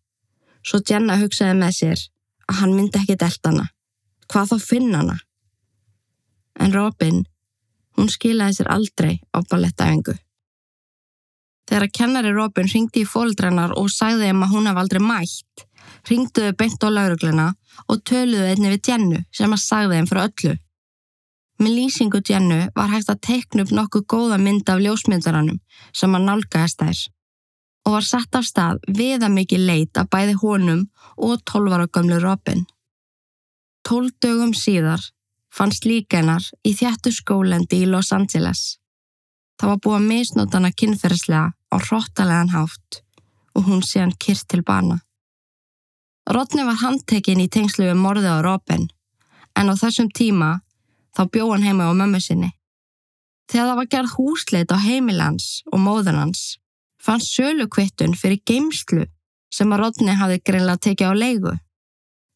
Svo Jenna hugsaði með sér að hann myndi ekki delta hana. Hvað þá finna hana? En Robin, hún skilaði sér aldrei á ballettæfingu. Þegar að kennari Robin ringdi í fóldrannar og sagði þeim að hún hef aldrei mætt, ringduðu beint á laurugluna og töluðu einni við Jennu sem að sagði þeim frá öllu. Með lýsingu Jennu var hægt að teikna upp nokkuð góða mynd af ljósmyndaranum sem að nálgæðast þær og var satt af stað viða mikið leit að bæði honum og tólvara gömlu Robin. Tólf dögum síðar fannst líkenar í þjættu skólendi í Los Angeles. Það var búið að misnótana kynferðslega á hróttalegan hátt og hún sé hann kyrt til bana. Rodni var handtekinn í tengslu við morðið á Robin en á þessum tíma þá bjó hann heima á mömmu sinni. Þegar það var gerð húsleit á heimilans og móðunans fannst sölukvittun fyrir geimslu sem að Rodni hafi greinlega tekið á leigu.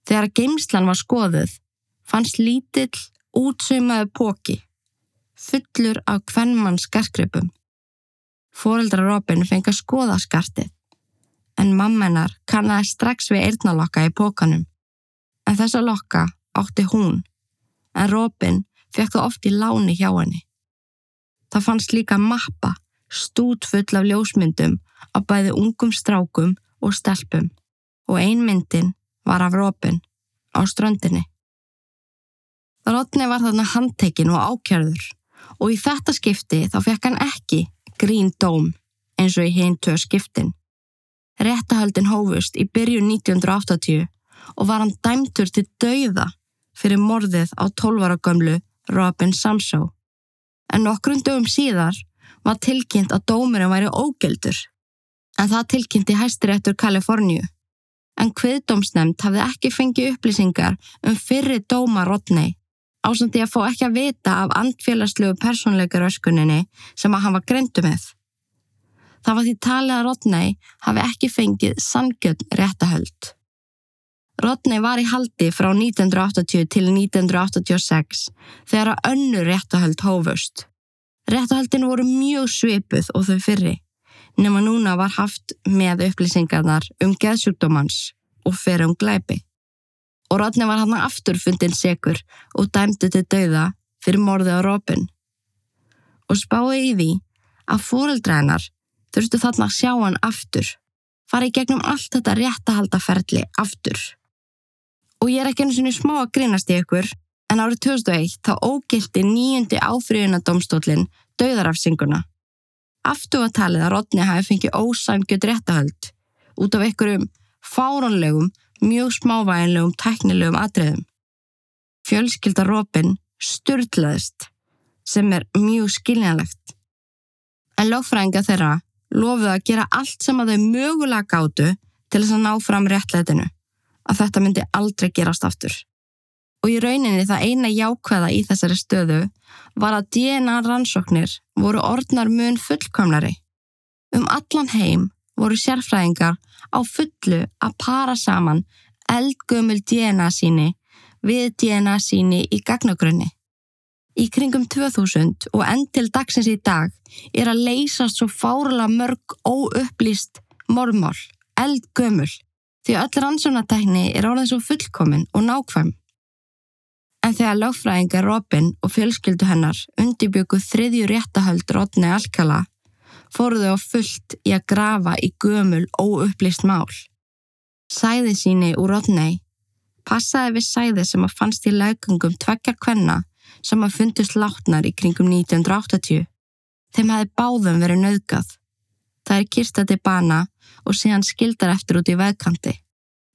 Þegar geimslan var skoðuð fannst lítill útsaumaðu póki fullur af kvennmann skarkripum. Fóreldra Robin fengi að skoða skartið en mammenar kannaði strax við eirnalokka í pókanum en þessa lokka átti hún en Robin fekk það oft í láni hjá henni. Það fannst líka mappa, stút full af ljósmyndum af bæði ungum strákum og stelpum og ein myndin var af Robin á ströndinni. Rodney var þarna handtekinn og ákjörður og í þetta skipti þá fekk hann ekki grín dóm eins og í hinn tvö skiptin. Réttahöldin hófust í byrjun 1980 og var hann dæmtur til dauða fyrir morðið á 12 ára gömlu Robin Samsó. En nokkrum dögum síðar var tilkynnt að dómurinn væri ógeldur. En það tilkynnti hæstiréttur Kaliforníu. En hviðdómsnefnd hafði ekki fengið upplýsingar um fyrri dóma Rodney ásandi að fá ekki að vita af andfélagslegu persónleikaröskuninni sem að hann var greindu með. Það var því talið að Rodney hafi ekki fengið sangjöld réttahöld. Rodney var í haldi frá 1980 til 1986 þegar að önnu réttahöld hófust. Réttahöldin voru mjög svipuð og þau fyrri, nema núna var haft með upplýsingarnar um geðsjúkdómans og fyrir um glæpi. Og Rodney var hann aftur fundin segur og dæmdi til dauða fyrir morði á Robin. Og spái í því að fóreldrænar þurftu þarna að sjá hann aftur, fara í gegnum allt þetta réttahaldaferli aftur. Og ég er ekki einu sinni smá að grínast í ykkur, en árið 2001 þá ógildi nýjundi áfríðunadómstólinn dauðarafsinguna. Aftu að talið að Rodni hafi fengið ósæmgjöld réttahöld út af einhverjum fárónlegum, mjög smávæginlegum, tæknilegum atriðum. Fjölskylda Robin styrlaðist sem er mjög skiljanlegt. En lögfræðinga þeirra lofuðu að gera allt sem að þau mögulega gátu til þess að ná fram réttlætinu, að þetta myndi aldrei gerast aftur. Og í rauninni það eina jákvæða í þessari stöðu var að DNA rannsóknir voru orðnar mun fullkomnari. Um allan heim voru sérfræðingar á fullu að para saman eldgömmul DNA síni við DNA síni í gagnagrunni. Í kringum 2000 og enn til dagsins í dag er að leysast svo fárala mörg óupplýst mormál, eldgömmul, því öll rannsónatækni er orðið svo fullkomin og nákvæm. En þegar lögfræðingar Robin og fjölskyldu hennar undibjöku þriðju réttahöld Rodney Alcala fóruðu á fullt í að grafa í gömul óupplýst mál. Sæði síni úr Rodney passaði við sæði sem að fannst í laugungum tvekja kvenna sem að fundust látnar í kringum 1980. Þeim hafi báðum verið nöðgað. Það er kirstati bana og síðan skildar eftir út í vegkanti.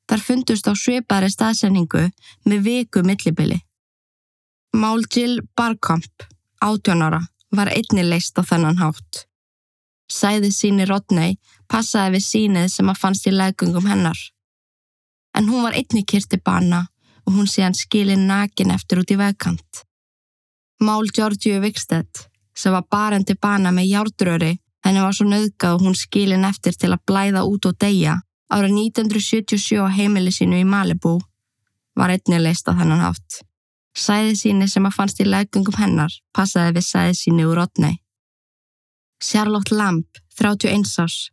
Þar fundust á svipari staðsendingu með viku millibili. Mál Jill Barkamp, 18 ára, var einni leist á þennan hátt. Sæði síni Rodney passaði við sínið sem að fannst í leggungum hennar. En hún var einni kyrti bana og hún sé hann skilin nakin eftir út í vegkant. Mál Georgiu Vikstedt sem var barendi bana með járdröri henni var svo nöðgað og hún skilin eftir til að blæða út og deyja ára 1977 á heimili sínu í Malibu var einni leist á þennan hátt. Sæði síni sem að fannst í leggungum hennar passaði við sæði síni úr Rodney. Charlotte Lamb, 31 árs.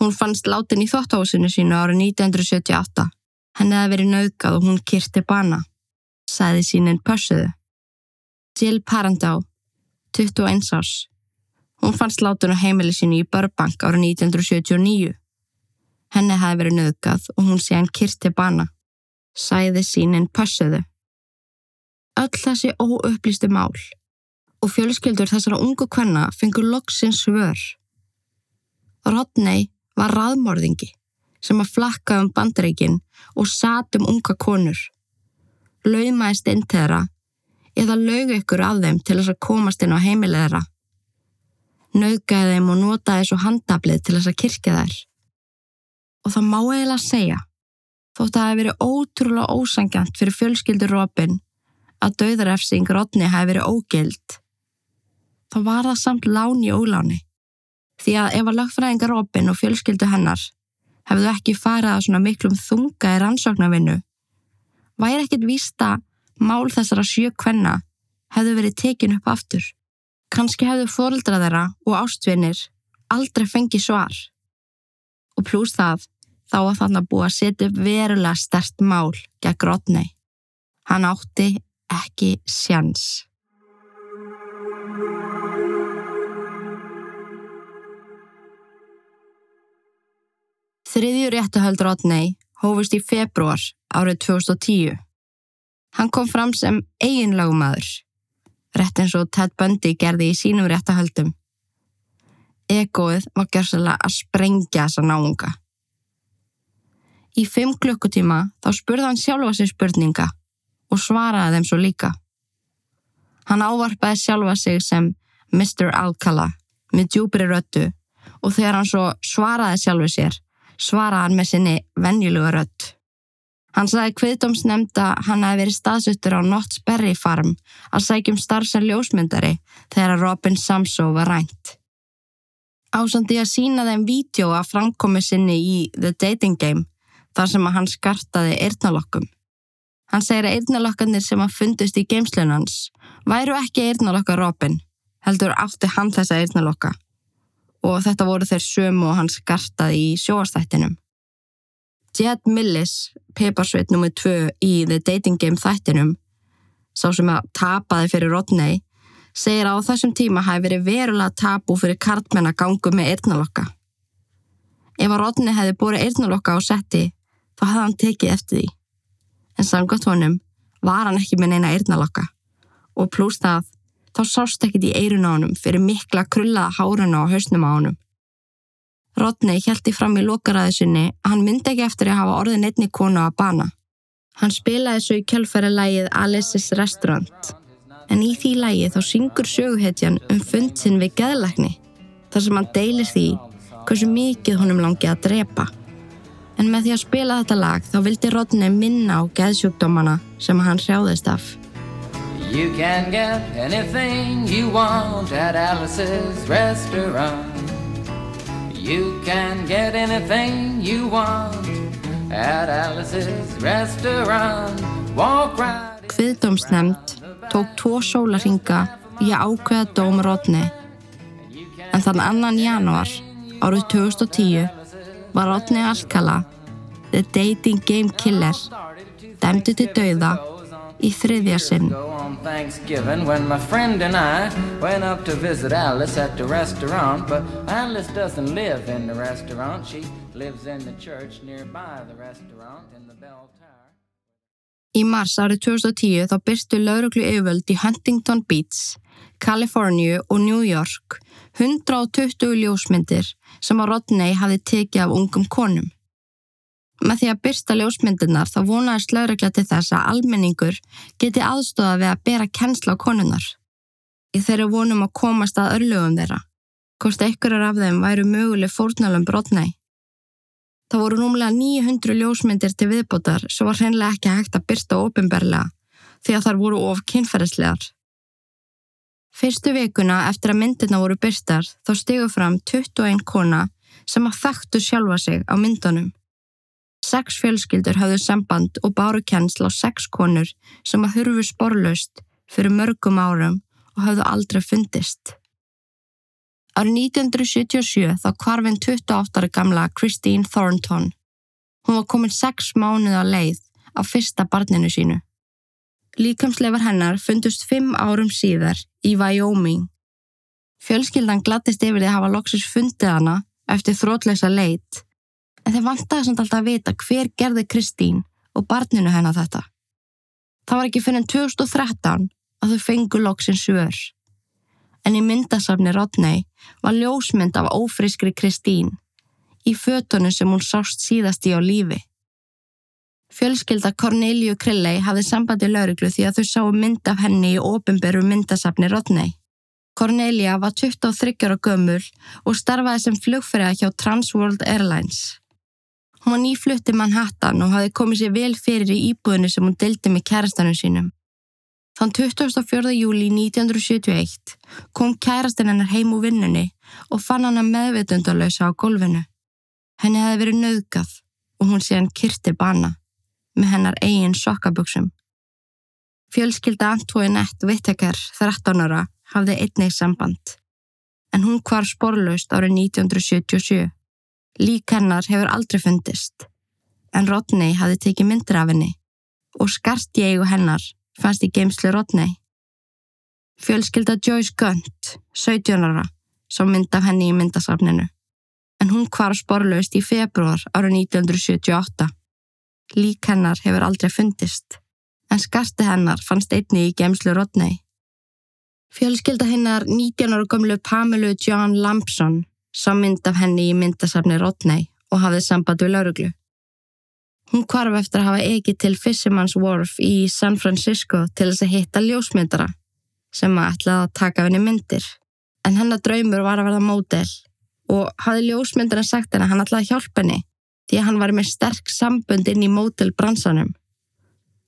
Hún fannst látin í þóttáhúsinu sínu ára 1978. Henni hefði verið nauðgað og hún kyrti bana. Sæði sínin pössuðu. Jill Parandau, 21 árs. Hún fannst látin á heimili sínu í Burbank ára 1979. Henni hefði verið nauðgað og hún sé hann kyrti bana. Sæði sínin pössuðu. Öll þessi óupplýstu mál og fjölskyldur þessara ungu kvenna fengur loksins svör. Rodney var raðmörðingi sem að flakka um bandaríkin og sat um unga konur. Laumaðist inn til þeirra eða lauga ykkur af þeim til þess að komast inn á heimilið þeirra. Nauðgæði þeim og notaði svo handablið til þess að kirkja þær. Og það má eiginlega segja, þótt að það hefði verið ótrúlega ósangjant fyrir fjölskyldur Robin að dauðarefsing Rodney hefði verið ógild þá var það samt lán í óláni. Því að ef að lagfræðingar Robin og fjölskyldu hennar hefðu ekki farið að svona miklum þunga í rannsóknarvinnu, væri ekkit vísta mál þessara sjö kvenna hefðu verið tekin upp aftur. Kanski hefðu fórildra þeirra og ástvinir aldrei fengið svar. Og pluss það, þá að að búa að setja verulega stert mál gegn Rodney. Hann átti ekki sjans. Þriðju réttuhöld Rodney hófust í februar árið 2010. Hann kom fram sem eiginlagumæður, rétt eins og Ted Bundy gerði í sínum réttuhöldum. Egoið var gjörsalega að sprengja þessa náunga. Í fimm klukkutíma þá spurði hann sjálfa sig spurninga og svaraði þeim svo líka. Hann ávarpaði sjálfa sig sem Mr. Alcala með djúbri röttu og þegar hann svo svaraði sjálfu sér svaraði hann með sinni venjulega rött. Hann sagði kviðdómsnefnd að hann hefði verið staðsuttur á Knott's Berry Farm að sækjum starfsar ljósmyndari þegar Robin Samso var rænt. Ásandi að sína þeim vídeo að framkomi sinni í The Dating Game þar sem að hann skartaði eirnalokkum. Hann segir að eirnalokkarnir sem að fundust í geimslunans væru ekki eirnalokkar Robin, heldur átti hann þessa eirnalokka og þetta voru þeir sömu og hann skartaði í sjóastættinum. Jed Millis, peparsveit nr. 2 í The Dating Game þættinum, sá sem að tapaði fyrir Rodney, segir að á þessum tíma hafi verið verulega tapu fyrir kartmenn að gangu með eirnalokka. Ef að Rodney hefði búið eirnalokka á setti, þá hefði hann tekið eftir því. En samkvæmt honum var hann ekki með neina eirnalokka og pluss það þá sást ekkit í eirun á honum fyrir mikla krullaða háruna á hausnum á honum. Rodney hjælti fram í lokaræðu sinni að hann myndi ekki eftir að hafa orðin einni konu að bana. Hann spilaði svo í kjölfæri lægið Alice's Restaurant en í því lægi þá syngur söguhetjan um fund sinn við geðlækni þar sem hann deilir því hversu mikið honum langi að drepa. En með því að spila þetta lag þá vildi Rodney minna á geðsjúkdómana sem hann hrjáðist af. You can get anything you want at Alice's restaurant. You can get anything you want at Alice's restaurant. Walk right. Kviðdómsnefnd tók tvo sólarhinga í að ákveða dóm Rodney. En þann annan januar árið 2010 var Rodney Alcala, The Dating Game Killer, dæmdu til dauða í þriðja sinn. Í mars árið 2010 þá byrstu lauruglu yfirvöld í Huntington Beach, Kaliforníu og New York 120 ljósmyndir sem að Rodney hafi tekið af ungum konum. Með því að byrsta ljósmyndirnar þá vonaðist laurugla til þess að almenningur geti aðstofað við að bera kennsla á konunnar. Í þeirra vonum að komast að örlugum þeirra. hvort einhverjar af þeim væru möguleg fórnalum brotnei. Það voru númlega 900 ljósmyndir til viðbótar sem var hreinlega ekki hægt að byrta ofinberlega því að þar voru of kynferðislegar. Fyrstu vikuna eftir að myndirna voru byrtar þá stigu fram 21 kona sem að þekktu sjálfa sig á myndunum. Sex fjölskyldur hafðu samband og báru kennsl á sex konur sem að hurfu sporlaust fyrir mörgum árum og hafðu aldrei fundist. Árið 1977 þá kvarfinn 28 ára gamla Christine Thornton. Hún var komin 6 mánuð á leið á fyrsta barninu sínu. Líkamsleifar hennar fundust 5 árum síðar í Wyoming. Fjölskyldan glattist yfir því að hafa loksis fundið hana eftir þrótleisa leit en þeir vantaði samt alltaf að vita hver gerði Kristín og barninu hennar þetta. Það var ekki fyrir 2013 að þau fengu loksin svör en í myndasafni Rodney var ljósmynd af ófriskri Kristín í fötunum sem hún sást síðast í á lífi. Fjölskylda Corneliu Krilley hafði sambandi lauruglu því að þau sáu mynd af henni í ofinberu myndasafni Rodney. Cornelia var 23 ára gömul og starfaði sem flugfæriða hjá Transworld Airlines. Hún var nýflutti Manhattan og hafði komið sér vel fyrir í íbúðinu sem hún deldi með kærastanum sínum. Þann 24. júli 1971 kom kærastinn hennar heim úr vinnunni og fann hana meðvitundalösa á gólfinu. Henni hefði verið nöðgað og hún sé hann kyrti bana með hennar eigin sokkaböksum. Fjölskylda Antoinette Whittaker, 13 ára, hafði einnig samband. En hún kvar sporlaust árið 1977. Lík hennar hefur aldrei fundist. En Rodney hafði tekið myndir af henni og skart í eigu hennar fannst í geimslu Rodney. Fjölskylda Joyce Gunt, 17 ára, sá mynd af henni í myndasafninu, en hún kvar sporlaust í februar árið 1978. Lík hennar hefur aldrei fundist, en skarti hennar fannst einni í geimslu Rodney. Fjölskylda hennar 19 ára gömlu Pamelu John Lampson sá mynd af henni í myndasafni Rodney og hafði samband við lauruglu. Hún kvarf eftir að hafa ekki til Fisherman's Wharf í San Francisco til þess að hitta ljósmyndara sem að ætlaði að taka henni myndir. En hennar draumur var að verða módel og hafði ljósmyndara sagt henni að hann ætlaði að hjálpa henni því að hann var með sterk sambund inn í módelbransanum.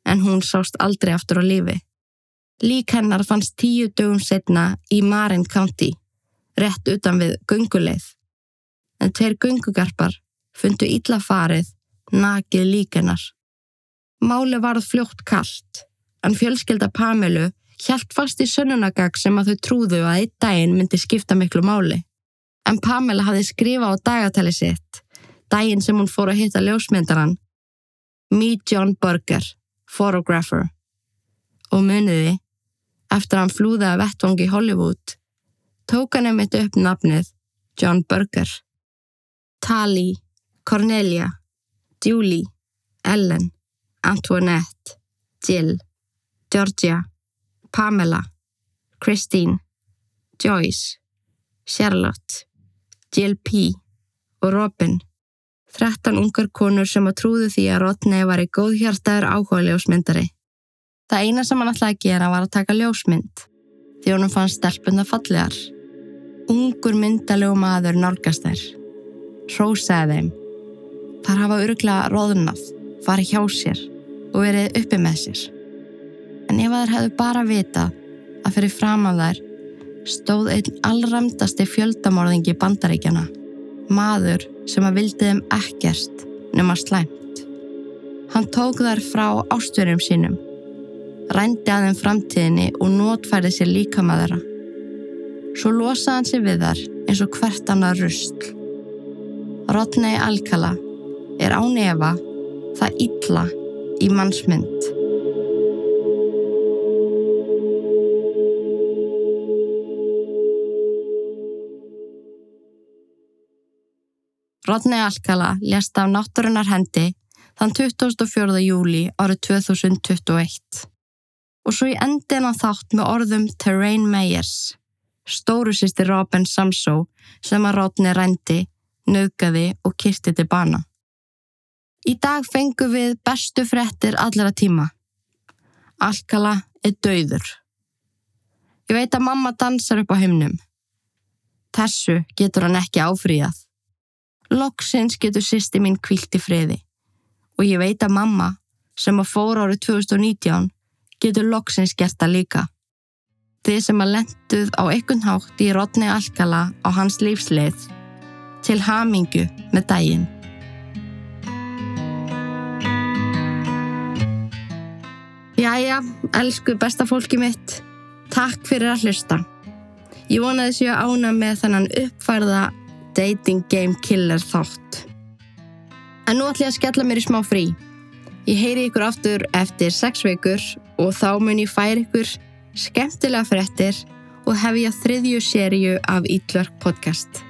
En hún sást aldrei aftur á lífi. Lík hennar fannst tíu dögum setna í Marin County, rétt utan við gunguleið. En tveir gungugarpar fundu illa farið nakið líkenar. Máli varð fljótt kallt, en fjölskylda Pamelu hjælt fast í sönnunagag sem að þau trúðu að einn daginn myndi skipta miklu máli. En Pamela hafði skrifað á dagatali sitt, daginn sem hún fór að hitta ljósmyndaran, Meet John Burger, photographer. Og muniði, eftir að hann flúði að vettvangi Hollywood, tók hann einmitt upp nafnið John Burger. Tali, Cornelia, Julie, Ellen, Antoinette, Jill, Georgia, Pamela, Christine, Joyce, Charlotte, Jill P. og Robin. 13 ungar konur sem að trúðu því að Rodney var í góðhjartaður áhuga ljósmyndari. Það eina sem hann ætlaði að gera var að taka ljósmynd því honum fann stelpunda fallegar. Ungur myndalegu maður nálgast þær. Hrósaði þeim. Þar hafa öruglega róðnað, farið hjá sér og verið uppi með sér. En ef þær hefðu bara vitað að fyrir fram af þær stóð einn allramdasti fjöldamorðingi bandaríkjana, maður sem að vildi þeim ekkert nema slæmt. Hann tók þær frá ástverjum sínum, rændi að þeim framtíðinni og nótfærði sér líka með þeirra. Svo losaði hann sér við þar eins og hvert annað rustl. Rodney Alcala er án efa það illa í mannsmynd. Rodney Alcala lést af náttúrunar hendi þann 24. júli árið 2021. Og svo í endin á þátt með orðum Terrain Meyers, stóru sýstir Robin Samsó sem að Rodney rændi, nöðgaði og kirti til bana. Í dag fengum við bestu frettir allra tíma. Alcala er dauður. Ég veit að mamma dansar upp á himnum. þessu getur hann ekki áfríðað. Loksins getur sýsti mín kvílt í friði og ég veit að mamma sem að fór árið 2019 getur loksins gert það líka. Þið sem að lenduð á ekkun hátt í Rodney Alcala á hans lífsleið til hamingu með daginn. Jæja, elsku besta fólki mitt, takk fyrir að hlusta. Ég vonaði séu ána með þennan uppfærða Dating Game Killer þátt. En nú ætlum ég að skella mér í smá frí. Ég heyri ykkur aftur eftir sex vikur og þá mun ég færi ykkur skemmtilega fréttir og hef ég að þriðju sériu af Ítverk podcast.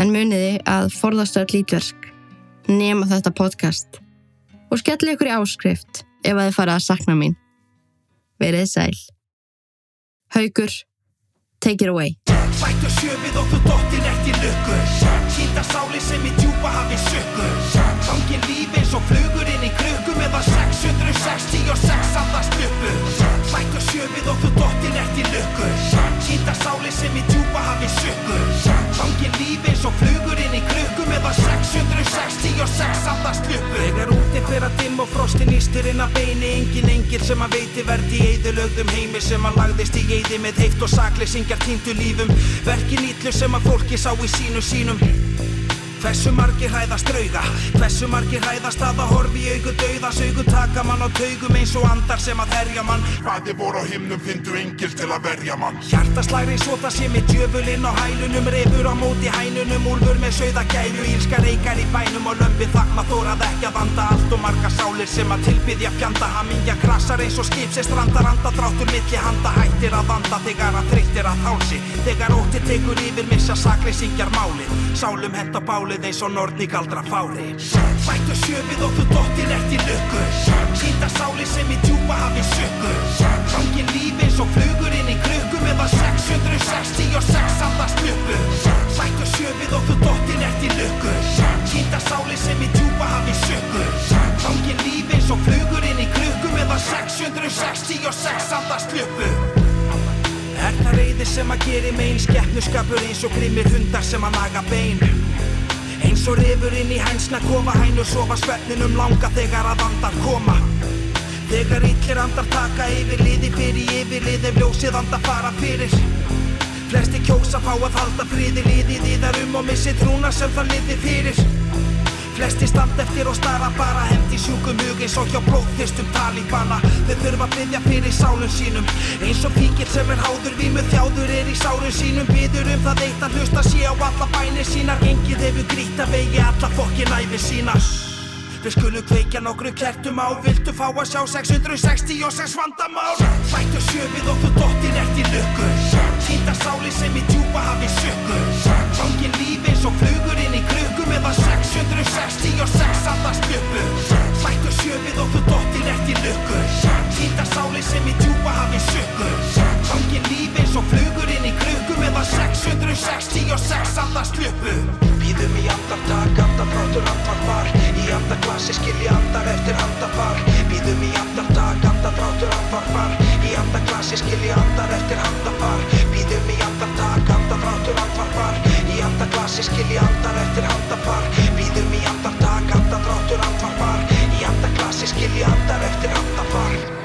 En muniði að forðast öll Ítverk nema þetta podcast og skelli ykkur í áskrift ef að þið fara að sakna mín. Verið sæl. Haugur, take it away. Bættu sjöfið þú dottir eftir lukku Sýta sáli sem í djúpa hafi sökku Gangin líf eins og flugur inn í krukku meðan 666 andast uppu Bættu sjöfið og þú dottir eftir lukku. Sýta sáli sem í djúpa hafi sökku Gangin líf eins og flugur inn í krukku meðan 666 andast uppu Þegar úti fyrir að dimm og frostin ístir inn að beini Engin engil sem að veiti verði í eðilögðum heimi sem að lagðist í eði með heift og sakleysingjar týndu lífum. Verkin ítlu sem að fólki sá í sínu sínum Hversu margir hræðast drauga? Hversu margir hræðast að að horfi í augu dauðas augu taka mann á taugum eins og andar sem að herja mann. Hvaði voru á himnum fyndu engil til að verja mann. Hjartaslæri svo það sé með djöfulinn á hælunum Refur á móti hænunum, úlfur með sögða gæru Ílska reykar í bænum og lömpi þakma þórað ekki að vanda. Allt og marga sálir sem að tilbyðja fjanda Hamingja krasar eins og skip sem strandar anda Dráttur milli handa hættir að vanda Þegar að þreyttir að hálsi. Þegar ótti tekur yfir missa sakleysingjar málið eins og nortni galdra fári. Bættu sjöfið og þú dottir eftir lukku. Sýnda sáli sem í djúpa hafi sökku Gangin líf eins og flugur inn í krukku meðan 666 andast uppu Bættu sjöfið og þú dottir eftir lukku. Sýnda sáli sem í djúpa hafi sökku Gangin líf eins og flugur inn í krukku meðan 666 andast uppu Er það reyði sem að geri megin Skeppnuskapur eins og grimmir hundar sem að naga bein Og rifur inn í hænsna kofa hænur sofa svefninum langa þegar að andar koma. Þegar illir andar taka yfir liði fyrir yfirlið ef ljósið andar fara fyrir. Flesti kjósa fá að halda friði liðið í þar um og missi trúna sem það liði fyrir Flesti stand eftir og stara bara hendi sjúkum hug eins og hjá blóðþyrstum talíbana Þau þurfa að byggja fyrir sálum sínum. Eins og píkill sem er háður vímu þjáður er í sárun sínum. Byður um það eitt að hlusta sé á alla bænir sínar. Engið hefur grýtt að vegi alla fokkin æfi sína Við skulum kveikja nokkru kertum á Viltu fá að sjá 666 vandamál. Bætu sjöfið og þú dottir ert í lukku. Hýta sáli sem í djúpa hafi sökku Fangin lífi eins og flugur inn í krukku Meðan 666 allast jöfnu Bætt og sjöfið og þú dóttir eftir lukku Týnda sáli sem í djúpa hafið sökku Hangið lífi eins og flugur inn í krukku Meðan 666 andar slöpu Býðum í andartak, andafrátur, andarvar Í andarklassi skilji andar eftir andafar Býðum í andartak, andafrátur, andarvar Í andarklassi skilji andar eftir andafar Býðum í andartak, andafrátur, andarvar Í andarklassi skilji andar eftir andafar Býðum í andartak, andafrátur, andarvar þessi skilji andar eftir andafar